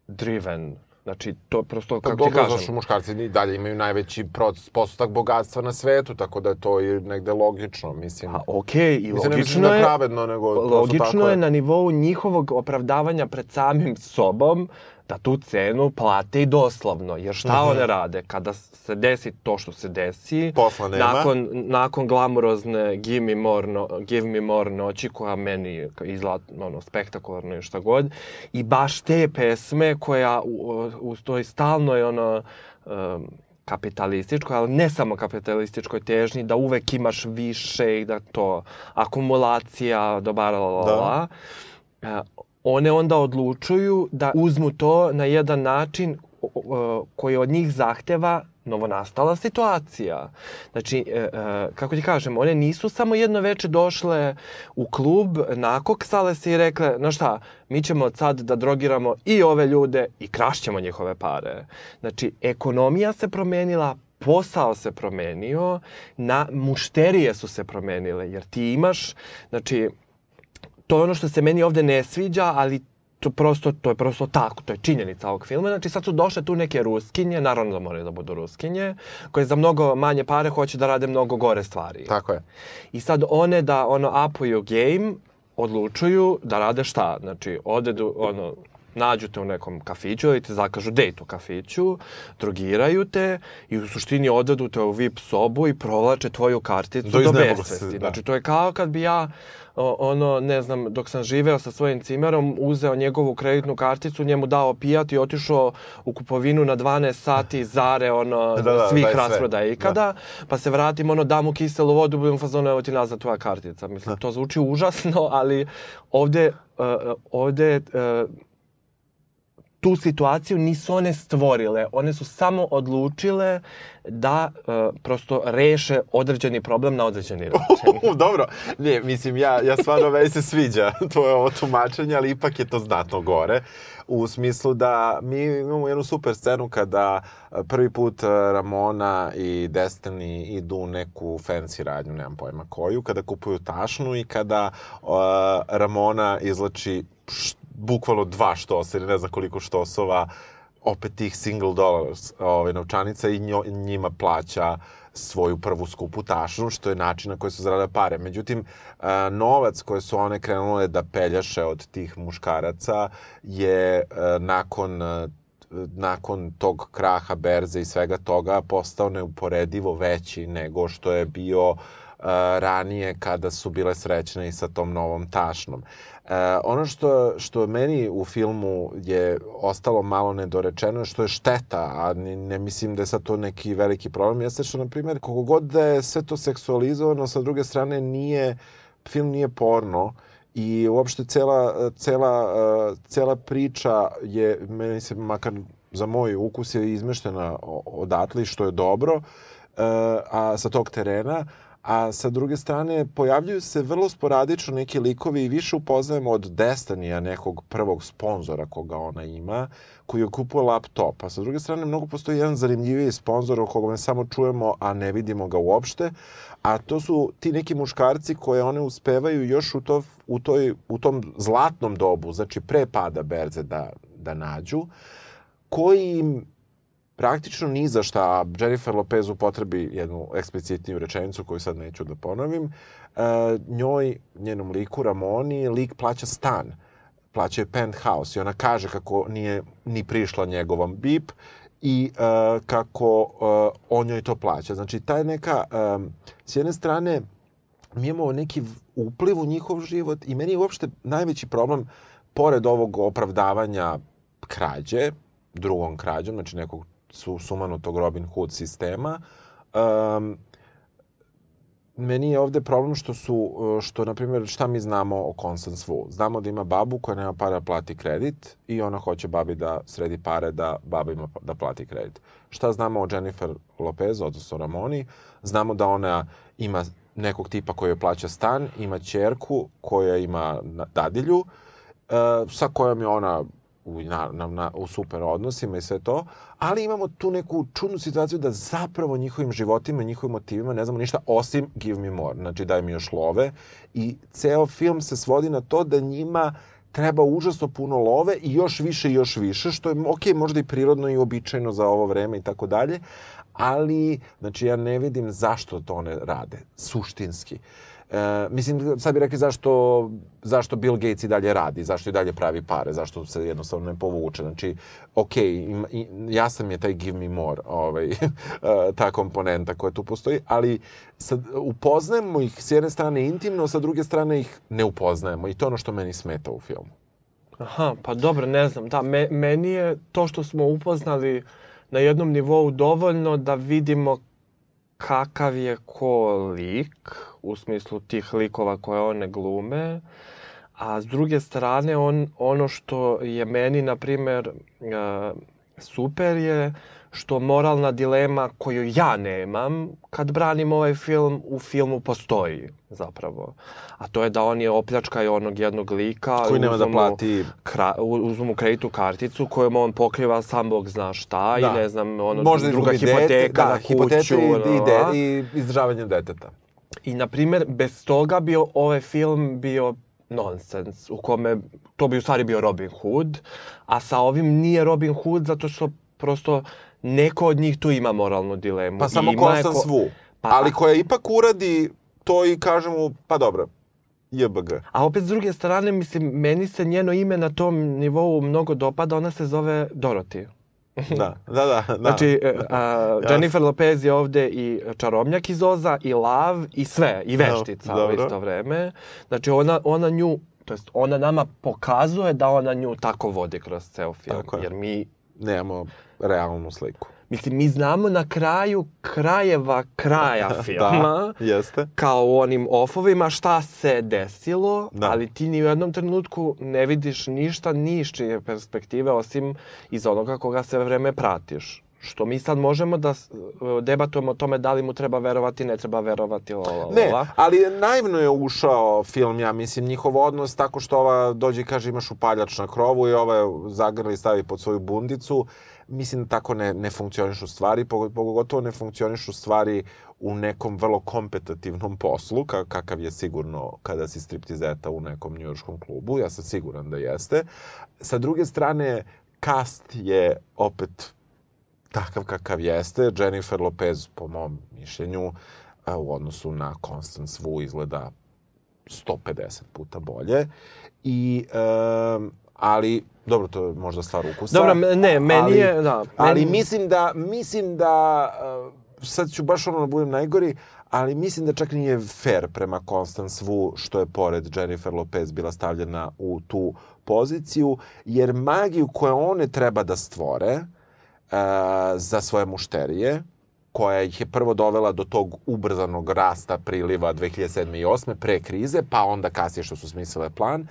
driven Znači, to prosto, kako pa, ti kažem... Dobro, muškarci i dalje imaju najveći postotak bogatstva na svetu, tako da je to i negde logično, mislim. A, okej, okay, i mislim, logično ne je... Mislim, pravedno, nego... Logično je na nivou njihovog opravdavanja pred samim sobom da tu cenu plate i doslovno. Jer šta mm -hmm. one rade? Kada se desi to što se desi, Posla nema. nakon, nakon glamurozne Give Me More, no, Give Me More noći, koja meni izgleda ono, spektakularno i šta god, i baš te pesme koja u, u toj stalnoj ono, um, kapitalističkoj, ali ne samo kapitalističkoj težnji, da uvek imaš više i da to akumulacija, dobara, la, la, Da. la, e, one onda odlučuju da uzmu to na jedan način koji od njih zahteva novonastala situacija. Znači, e, e, kako ti kažem, one nisu samo jedno veče došle u klub, nakoksale se i rekle, no šta, mi ćemo od sad da drogiramo i ove ljude i krašćemo njihove pare. Znači, ekonomija se promenila, posao se promenio, na mušterije su se promenile, jer ti imaš, znači, to je ono što se meni ovde ne sviđa, ali to prosto, to je prosto tako, to je činjenica ovog filma. Znači sad su došle tu neke ruskinje, naravno da moraju da budu ruskinje, koje za mnogo manje pare hoće da rade mnogo gore stvari. Tako je. I sad one da ono upuju game, odlučuju da rade šta? Znači, odedu, ono, nađu te u nekom kafiću ili te zakažu dejt u kafiću, drogiraju te i u suštini odedu te u VIP sobu i provlače tvoju karticu Do do, besvesti. da. Znači, to je kao kad bi ja, ono, ne znam, dok sam živeo sa svojim cimerom, uzeo njegovu kreditnu karticu, njemu dao pijat i otišao u kupovinu na 12 sati zare, ono, Da, da, svih daj sve. rasprodaja ikada, pa se vratim, ono, dam mu kiselu vodu, budem fazonu, evo ti nazad tvoja kartica. Mislim, to zvuči užasno, ali ovde, uh, ovde uh, tu situaciju nisu one stvorile. One su samo odlučile da uh, prosto reše određeni problem na određeni način. Dobro, ne, mislim, ja, ja stvarno, meni se sviđa tvoje ovo tumačenje, ali ipak je to znatno gore. U smislu da mi imamo jednu super scenu kada e, prvi put e, Ramona i Destiny idu neku fancy radnju, nemam pojma koju, kada kupuju tašnu i kada uh, Ramona izlači bukvalno dva štosa ili ne znam koliko štosova opet tih single dollars ove, novčanica i njo, njima plaća svoju prvu skupu tašnu, što je način na koji su zaradile pare. Međutim, a, novac koje su one krenule da peljaše od tih muškaraca je a, nakon a, nakon tog kraha berze i svega toga postao neuporedivo veći nego što je bio uh, ranije kada su bile srećne i sa tom novom tašnom. Uh, ono što, što meni u filmu je ostalo malo nedorečeno, što je šteta, a ne, ne mislim da je sad to neki veliki problem, jeste što, na primjer, koliko god da je sve to seksualizovano, sa druge strane nije, film nije porno, i uopšte cela, cela, cela priča je, meni se makar za moj ukus je izmeštena odatle, što je dobro, a sa tog terena, a sa druge strane pojavljuju se vrlo sporadično neki likovi i više upoznajemo od Destinija, nekog prvog sponzora koga ona ima, koji je kupuje laptop. A sa druge strane mnogo postoji jedan zanimljiviji sponzor o koga samo čujemo, a ne vidimo ga uopšte, a to su ti neki muškarci koje one uspevaju još u, to, u, toj, u tom zlatnom dobu, znači pre pada berze da, da nađu, koji im praktično ni za šta Jennifer Lopez upotrebi jednu eksplicitniju rečenicu koju sad neću da ponovim. E, njoj, njenom liku, Ramoni, lik plaća stan. Plaća je penthouse i ona kaže kako nije ni prišla njegovom bip i e, kako e, on njoj to plaća. Znači, taj neka, e, s jedne strane, mi imamo neki upliv u njihov život i meni je uopšte najveći problem, pored ovog opravdavanja krađe, drugom krađom, znači nekog su sumanutog Robin Hood sistema. Um, meni je ovde problem što su, što, na primjer, šta mi znamo o Constance Wu? Znamo da ima babu koja nema para da plati kredit i ona hoće babi da sredi pare da baba ima da plati kredit. Šta znamo o Jennifer Lopez, odnosno Ramoni? Znamo da ona ima nekog tipa koji joj plaća stan, ima čerku koja ima dadilju, uh, sa kojom je ona u, na, na, na, u super odnosima i sve to, ali imamo tu neku čudnu situaciju da zapravo njihovim životima njihovim motivima ne znamo ništa osim give me more, znači daj mi još love i ceo film se svodi na to da njima treba užasno puno love i još više i još više, što je ok, možda i prirodno i običajno za ovo vreme i tako dalje, ali znači ja ne vidim zašto to one rade, suštinski. E, mislim, sad bi rekli zašto, zašto Bill Gates i dalje radi, zašto i dalje pravi pare, zašto se jednostavno ne povuče. Znači, ok, im, jasno mi je taj give me more, ovaj, ta komponenta koja tu postoji, ali sad, upoznajemo ih s jedne strane intimno, sa druge strane ih ne upoznajemo i to je ono što meni smeta u filmu. Aha, pa dobro, ne znam. Da, me, meni je to što smo upoznali na jednom nivou dovoljno da vidimo kakav je ko lik, u smislu tih likova koje one glume, a s druge strane on, ono što je meni, na primer, uh, super je što moralna dilema koju ja nemam kad branim ovaj film, u filmu postoji zapravo. A to je da on je opljačkaju onog jednog lika. Koji nema da plati... Kra, uzmu mu kreditnu karticu kojom on pokriva sam Bog zna šta da. i ne znam, ono, Možda druga hipoteka dete, da, na kuću. i, i, de, i izdržavanje deteta. I, na primer, bez toga bi ovaj film bio nonsens, u kome to bi u stvari bio Robin Hood, a sa ovim nije Robin Hood zato što prosto neko od njih tu ima moralnu dilemu. Pa samo Konstans ko... Vu. Pa, ali koja ipak uradi to i kaže mu, pa dobro, JBG. A opet s druge strane, mislim, meni se njeno ime na tom nivou mnogo dopada, ona se zove Dorothy. Da, da, da. da. Znači, e, a, Jennifer Lopez je ovde i čarobnjak iz Oza, i lav, i sve, i veštica no, u isto vreme. Znači, ona, ona nju, to jest ona nama pokazuje da ona nju tako vodi kroz ceo film. Tako je. Jer mi... Nemamo realnu sliku. Mislim, mi znamo na kraju krajeva kraja da, filma, da, jeste. kao u onim ofovima, šta se desilo, da. ali ti ni u jednom trenutku ne vidiš ništa ni iz čije perspektive, osim iz onoga koga sve vreme pratiš. Što mi sad možemo da debatujemo o tome da li mu treba verovati, ne treba verovati, la, la, la. Ne, ali naivno je ušao film, ja mislim, njihov odnos tako što ova dođe i kaže imaš upaljač na krovu i ova zagrli stavi pod svoju bundicu mislim da tako ne, ne funkcionišu stvari, pogotovo ne funkcionišu stvari u nekom vrlo kompetativnom poslu, kakav je sigurno kada si striptizeta u nekom njujorskom klubu, ja sam siguran da jeste. Sa druge strane, cast je opet takav kakav jeste. Jennifer Lopez, po mom mišljenju, u odnosu na Constance Wu izgleda 150 puta bolje. I, um, ali Dobro, to je možda stvar ukusa. Dobro, ne, meni ali, je, da. Meni... Ali mislim da, mislim da, uh, sad ću baš ono da budem najgori, ali mislim da čak nije fair prema Constance Wu što je pored Jennifer Lopez bila stavljena u tu poziciju, jer magiju koje one treba da stvore uh, za svoje mušterije, koja ih je prvo dovela do tog ubrzanog rasta priliva 2007. i 2008. pre krize, pa onda kasnije što su smislile plan,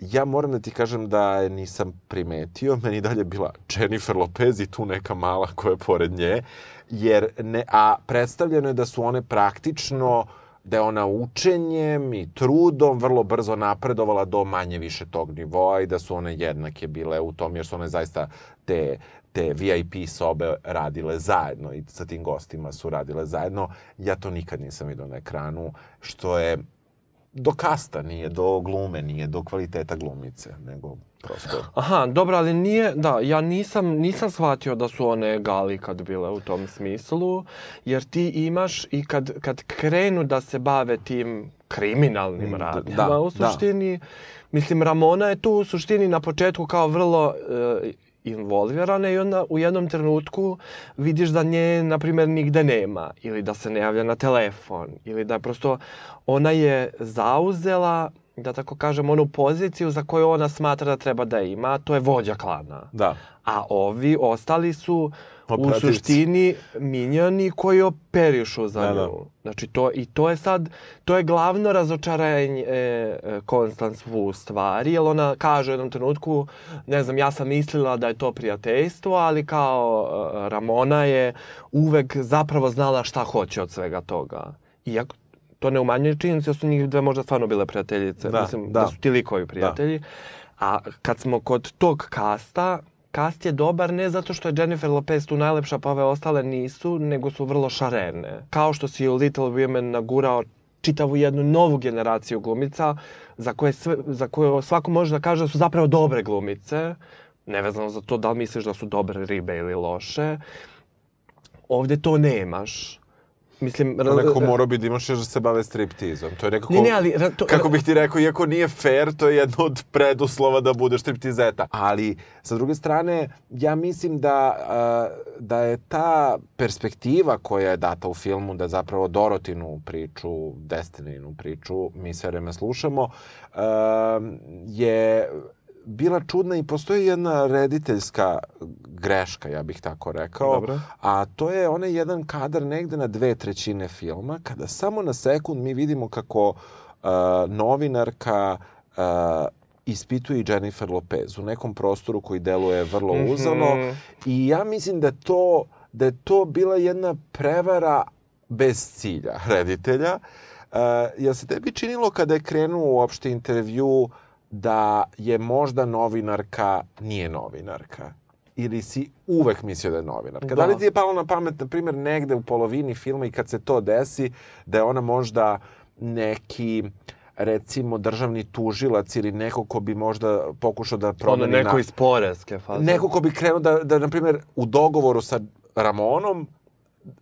Ja moram da ti kažem da nisam primetio, meni dalje bila Jennifer Lopez i tu neka mala koja je pored nje, jer ne, a predstavljeno je da su one praktično da je ona učenjem i trudom vrlo brzo napredovala do manje više tog nivoa i da su one jednake bile u tom, jer su one zaista te, te VIP sobe radile zajedno i sa tim gostima su radile zajedno. Ja to nikad nisam vidio na ekranu, što je do kasta nije, do glume nije, do kvaliteta glumice, nego prosto... Aha, dobro, ali nije, da, ja nisam, nisam shvatio da su one gali kad bile u tom smislu, jer ti imaš i kad, kad krenu da se bave tim kriminalnim mm, radnjama da, u da. suštini, da. mislim, Ramona je tu u suštini na početku kao vrlo e, involvirana i onda u jednom trenutku vidiš da nje, na primjer, nigde nema ili da se ne javlja na telefon ili da prosto ona je zauzela da tako kažem, onu poziciju za koju ona smatra da treba da ima, to je vođa klana. Da. A ovi ostali su u suštini minjani koji operišu za da, da. nju. Da. Znači, to, i to je sad, to je glavno razočaranje e, Konstans Wu stvari, jer ona kaže u jednom trenutku, ne znam, ja sam mislila da je to prijateljstvo, ali kao e, Ramona je uvek zapravo znala šta hoće od svega toga. Iako to ne umanjuje činjenicu da su njih dve možda stvarno bile prijateljice. Da, Mislim, da. da su ti likovi prijatelji. Da. A kad smo kod tog kasta, Kast je dobar ne zato što je Jennifer Lopez tu najlepša pa ove ostale nisu, nego su vrlo šarene. Kao što si u Little Women nagurao čitavu jednu novu generaciju glumica za koje, sve, za koje svako može da kaže da su zapravo dobre glumice, nevezano za to da li misliš da su dobre ribe ili loše. Ovde to nemaš. Mislim, to nekako morao bi da imaš još da se bave striptizom. To je nekako, ne, ne, ali, to, kako bih ti rekao, iako nije fair, to je jedno od preduslova da budeš striptizeta. Ali, sa druge strane, ja mislim da, da je ta perspektiva koja je data u filmu, da zapravo Dorotinu priču, Destininu priču, mi sve vreme slušamo, je bila čudna i postoji jedna rediteljska greška, ja bih tako rekao. Dobro. A to je onaj jedan kadar negde na dve trećine filma, kada samo na sekund mi vidimo kako uh, novinarka uh, ispituje i Jennifer Lopez u nekom prostoru koji deluje vrlo Mhm. uzano. Mm -hmm. I ja mislim da to, da je to bila jedna prevara bez cilja reditelja. Uh, jel se tebi činilo kada je krenuo uopšte intervju da je možda novinarka nije novinarka? Ili si uvek mislio da je novinarka? Da, da li ti je palo na pamet, na primjer, negde u polovini filma i kad se to desi, da je ona možda neki recimo državni tužilac ili neko ko bi možda pokušao da promeni... Ono neko na... iz poreske faze. Neko ko bi krenuo da, da, na primjer, u dogovoru sa Ramonom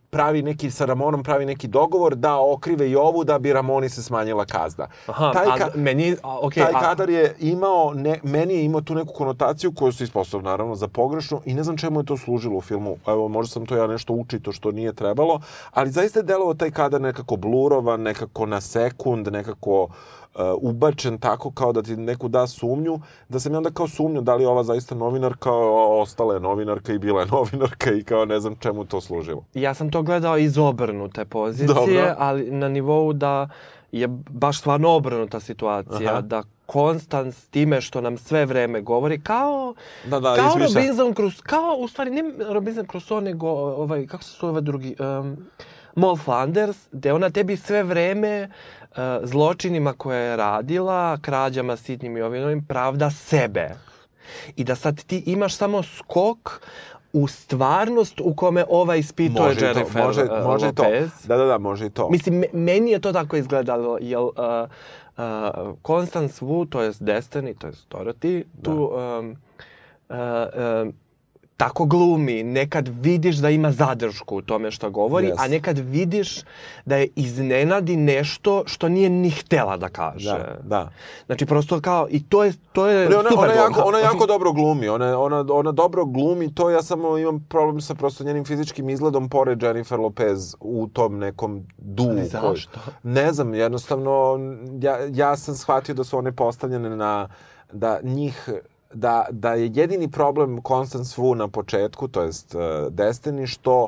pravi neki, sa Ramonom pravi neki dogovor da okrive i ovu da bi Ramoni se smanjila kazna. Aha, taj, ka, a, meni, a, okay, taj a... kadar je imao, ne, meni je imao tu neku konotaciju koju se ispostavio naravno za pogrešno i ne znam čemu je to služilo u filmu. Evo, možda sam to ja nešto učito što nije trebalo, ali zaista je delovao taj kadar nekako blurovan, nekako na sekund, nekako uh, ubačen tako kao da ti neku da sumnju, da sam ja onda kao sumnju da li je ova zaista novinarka, ostala je novinarka i bila je novinarka i kao ne znam čemu to služilo. Ja sam to gledao iz obrnute pozicije, Dobro. ali na nivou da je baš stvarno obrnuta situacija, Aha. da Konstant s time što nam sve vreme govori, kao, da, da, kao izmišlja. Robinson Crusoe, kao, u stvari, ne Robinson Crusoe, nego, ovaj, kako se zove drugi, um, Moll Flanders, gde ona tebi sve vreme uh, zločinima koje je radila, krađama, sitnim i ovim, pravda sebe. I da sad ti imaš samo skok u stvarnost u kome ova ispituje može Jennifer to, može, uh, može Lopez. To. Da, da, da, može i to. Mislim, meni je to tako izgledalo, jel uh, uh, Constance Wu, to je Destiny, to je Dorothy, da. tu um, uh, um, tako glumi, nekad vidiš da ima zadršku u tome što govori, yes. a nekad vidiš da je iznenadi nešto što nije ni htela da kaže. Da, da. Znači, prosto kao, i to je, to je Ali ona, super ona, jako, ona jako dobro glumi, ona, ona, ona dobro glumi, to ja samo imam problem sa prosto njenim fizičkim izgledom pored Jennifer Lopez u tom nekom duhu. Ali zašto? Koji, ne znam, jednostavno, ja, ja sam shvatio da su one postavljene na, da njih da, da je jedini problem Constance Wu na početku, to jest uh, Destiny, što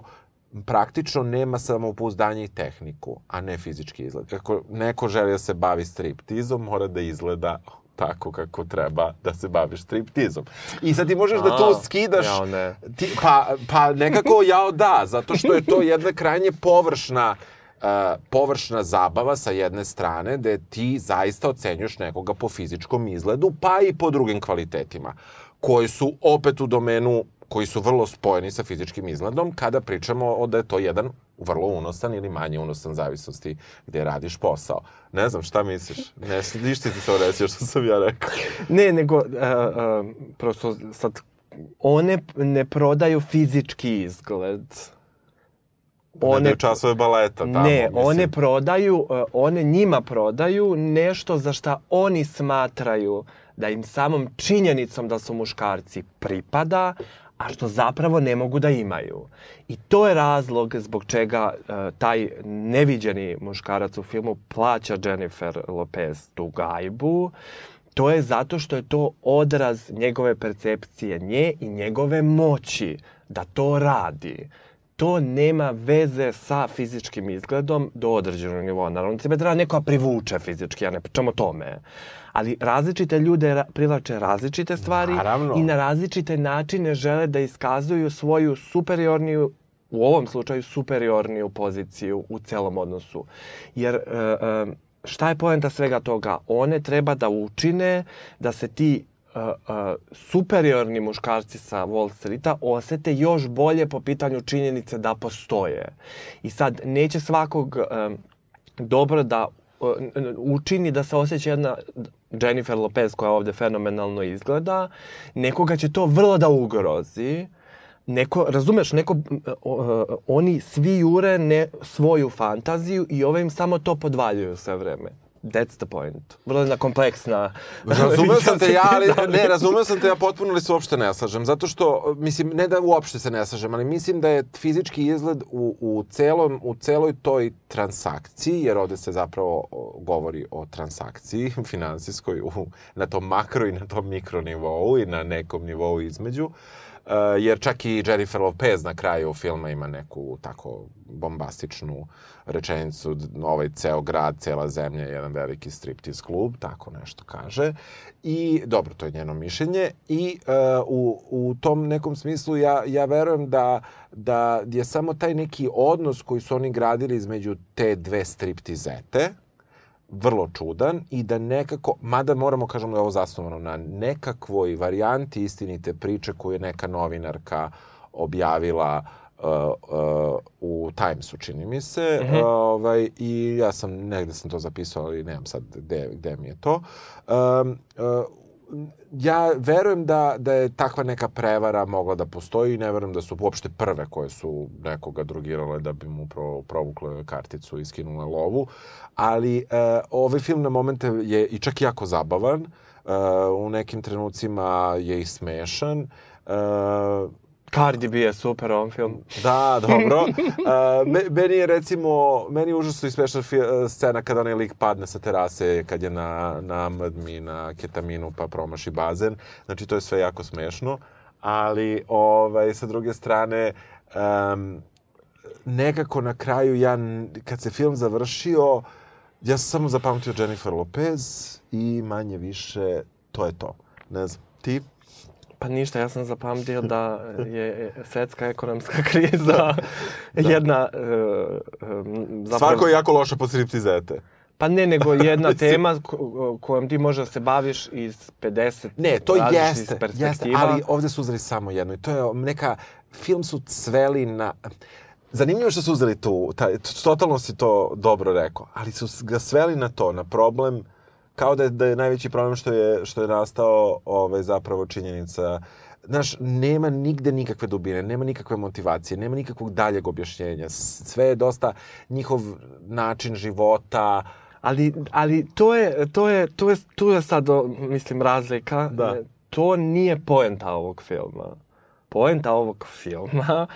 praktično nema samopouzdanje i tehniku, a ne fizički izgled. Kako neko želi da se bavi striptizom, mora da izgleda tako kako treba da se baviš striptizom. I sad ti možeš a, da tu skidaš... Jao ne. Ti, pa, pa nekako jao da, zato što je to jedna krajnje površna uh, površna zabava sa jedne strane, gde ti zaista ocenjuješ nekoga po fizičkom izgledu, pa i po drugim kvalitetima, koji su opet u domenu koji su vrlo spojeni sa fizičkim izgledom, kada pričamo o da je to jedan vrlo unosan ili manje unosan zavisnosti gde radiš posao. Ne znam, šta misliš? Ne, ništa ti se reći što sam ja rekao. Ne, nego, uh, uh, prosto sad, one ne prodaju fizički izgled one ne časove baleta tamo. Ne, mislim. one prodaju, one njima prodaju nešto za šta oni smatraju da im samom činjenicom da su muškarci pripada, a što zapravo ne mogu da imaju. I to je razlog zbog čega uh, taj neviđeni muškarac u filmu plaća Jennifer Lopez tu gajbu. To je zato što je to odraz njegove percepcije nje i njegove moći da to radi to nema veze sa fizičkim izgledom do određenog nivoa. Naravno, tebe treba neko privuče fizički, ja ne pričam o tome. Ali različite ljude privlače različite stvari Naravno. i na različite načine žele da iskazuju svoju superiorniju u ovom slučaju superiorniju poziciju u celom odnosu. Jer uh, uh, šta je poenta svega toga? One treba da učine da se ti superiorni muškarci sa Wall Streeta osete još bolje po pitanju činjenice da postoje. I sad, neće svakog uh, dobro da učini da se osjeća jedna Jennifer Lopez koja ovde fenomenalno izgleda, nekoga će to vrlo da ugrozi, neko, razumeš, neko, uh, oni svi jure ne svoju fantaziju i ove im samo to podvaljuju sve vreme That's the point. Vrlo jedna kompleksna... Razumeo sam te ja, ali ne, razumeo sam te ja potpuno li se uopšte ne slažem. Zato što, mislim, ne da uopšte se ne slažem, ali mislim da je fizički izgled u, u, celom, u celoj toj transakciji, jer ovde se zapravo govori o transakciji finansijskoj u, na tom makro i na tom mikro nivou i na nekom nivou između. Uh, jer čak i Jennifer Lopez na kraju filma ima neku tako bombastičnu rečenicu, ovaj ceo grad, cela zemlja je jedan veliki striptease klub, tako nešto kaže. I, dobro, to je njeno mišljenje. I uh, u, u tom nekom smislu ja, ja verujem da, da je samo taj neki odnos koji su oni gradili između te dve striptizete, vrlo čudan i da nekako, mada moramo kažemo da je ovo zasnovano na nekakvoj varijanti istinite priče koju je neka novinarka objavila uh, uh, u Timesu, čini mi se. Mm -hmm. uh, ovaj, I ja sam, negde sam to zapisao, ali nemam sad gde, gde mi je to. Um, uh, ja verujem da, da je takva neka prevara mogla da postoji i ne verujem da su uopšte prve koje su nekoga drogirale da bi mu pro, provukle karticu i skinule lovu. Ali uh, ovaj film na momente je i čak jako zabavan. Uh, u nekim trenucima je i smešan. Uh, Cardi B je super ovom film. Da, dobro. Uh, me, meni je recimo, meni je užasno i smešna scena kada onaj lik padne sa terase, kad je na, na madmi, na ketaminu, pa promaši bazen. Znači, to je sve jako smešno. Ali, ovaj, sa druge strane, um, nekako na kraju, ja, kad se film završio, ja sam samo zapamtio Jennifer Lopez i manje više, to je to. Ne znam, ti? Pa ništa, ja sam zapamtio da je svetska ekonomska kriza jedna... Uh, zapravo... Svako je jako loša po striptizete. Pa ne, nego jedna tema ko, kojom ti možeš da se baviš iz 50 Ne, to jeste, jeste, ali ovde su uzeli samo jedno. I to je neka, film su cveli na... Zanimljivo što su uzeli tu, taj, totalno si to dobro rekao, ali su ga sveli na to, na problem kao da je, da je najveći problem što je, što je nastao ovaj, zapravo činjenica Znaš, nema nigde nikakve dubine, nema nikakve motivacije, nema nikakvog daljeg objašnjenja. Sve je dosta njihov način života, Ali, ali to je, to je, to je, tu je sad, mislim, razlika. Da. To nije poenta ovog filma. Poenta ovog filma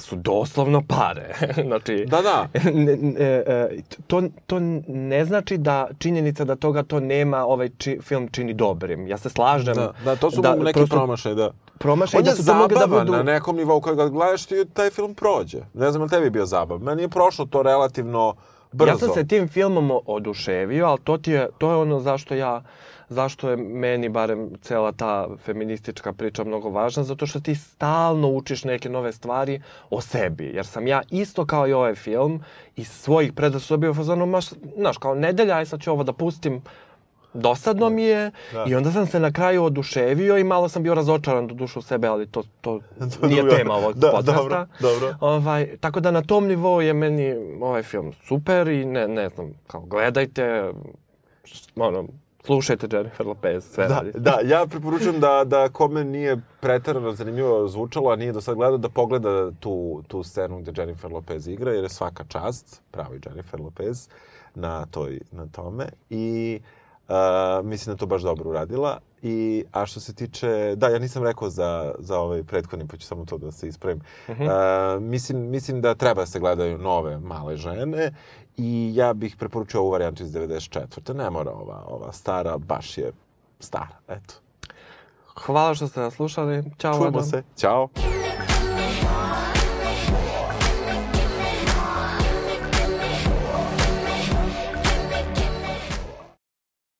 su doslovno pare. znači, da, da. Ne, ne, e, to, to ne znači da činjenica da toga to nema ovaj či, film čini dobrim. Ja se slažem. Da, da to su da, neki promašaj, da. Promašaj On da su to mogli da budu... na nekom nivou kada ga gledaš ti taj film prođe. Ne znam li tebi bio zabav. Meni je prošlo to relativno brzo. Ja sam se tim filmom oduševio, ali to, ti je, to je ono zašto ja zašto je meni barem cela ta feministička priča mnogo važna, zato što ti stalno učiš neke nove stvari o sebi. Jer sam ja isto kao i ovaj film iz svojih predrasuda bio fazonu, maš, znaš, kao nedelja, aj sad ću ovo da pustim, dosadno mi je da. i onda sam se na kraju oduševio i malo sam bio razočaran do dušu sebe, ali to, to nije tema ovog da, podcasta. Dobro, dobro. Ovaj, tako da na tom nivou je meni ovaj film super i ne, ne znam, kao gledajte, ono, Slušajte Jennifer Lopez, sve da, radi. Da, ja preporučujem da, da kome nije pretarano zanimljivo zvučalo, a nije do sad gledao, da pogleda tu, tu scenu gde Jennifer Lopez igra, jer je svaka čast, pravi Jennifer Lopez, na, toj, na tome. I uh, mislim da to baš dobro uradila. I, a što se tiče, da, ja nisam rekao za, za ovaj prethodni, pa ću samo to da se ispravim. Uh -huh. uh, mislim, mislim da treba da se gledaju nove male žene I ja bih preporučio ovu varijantu iz 94. Ne mora ova, ova stara, baš je stara, eto. Hvala što ste nas slušali. Ćao, Čujemo Adam. se. Ćao.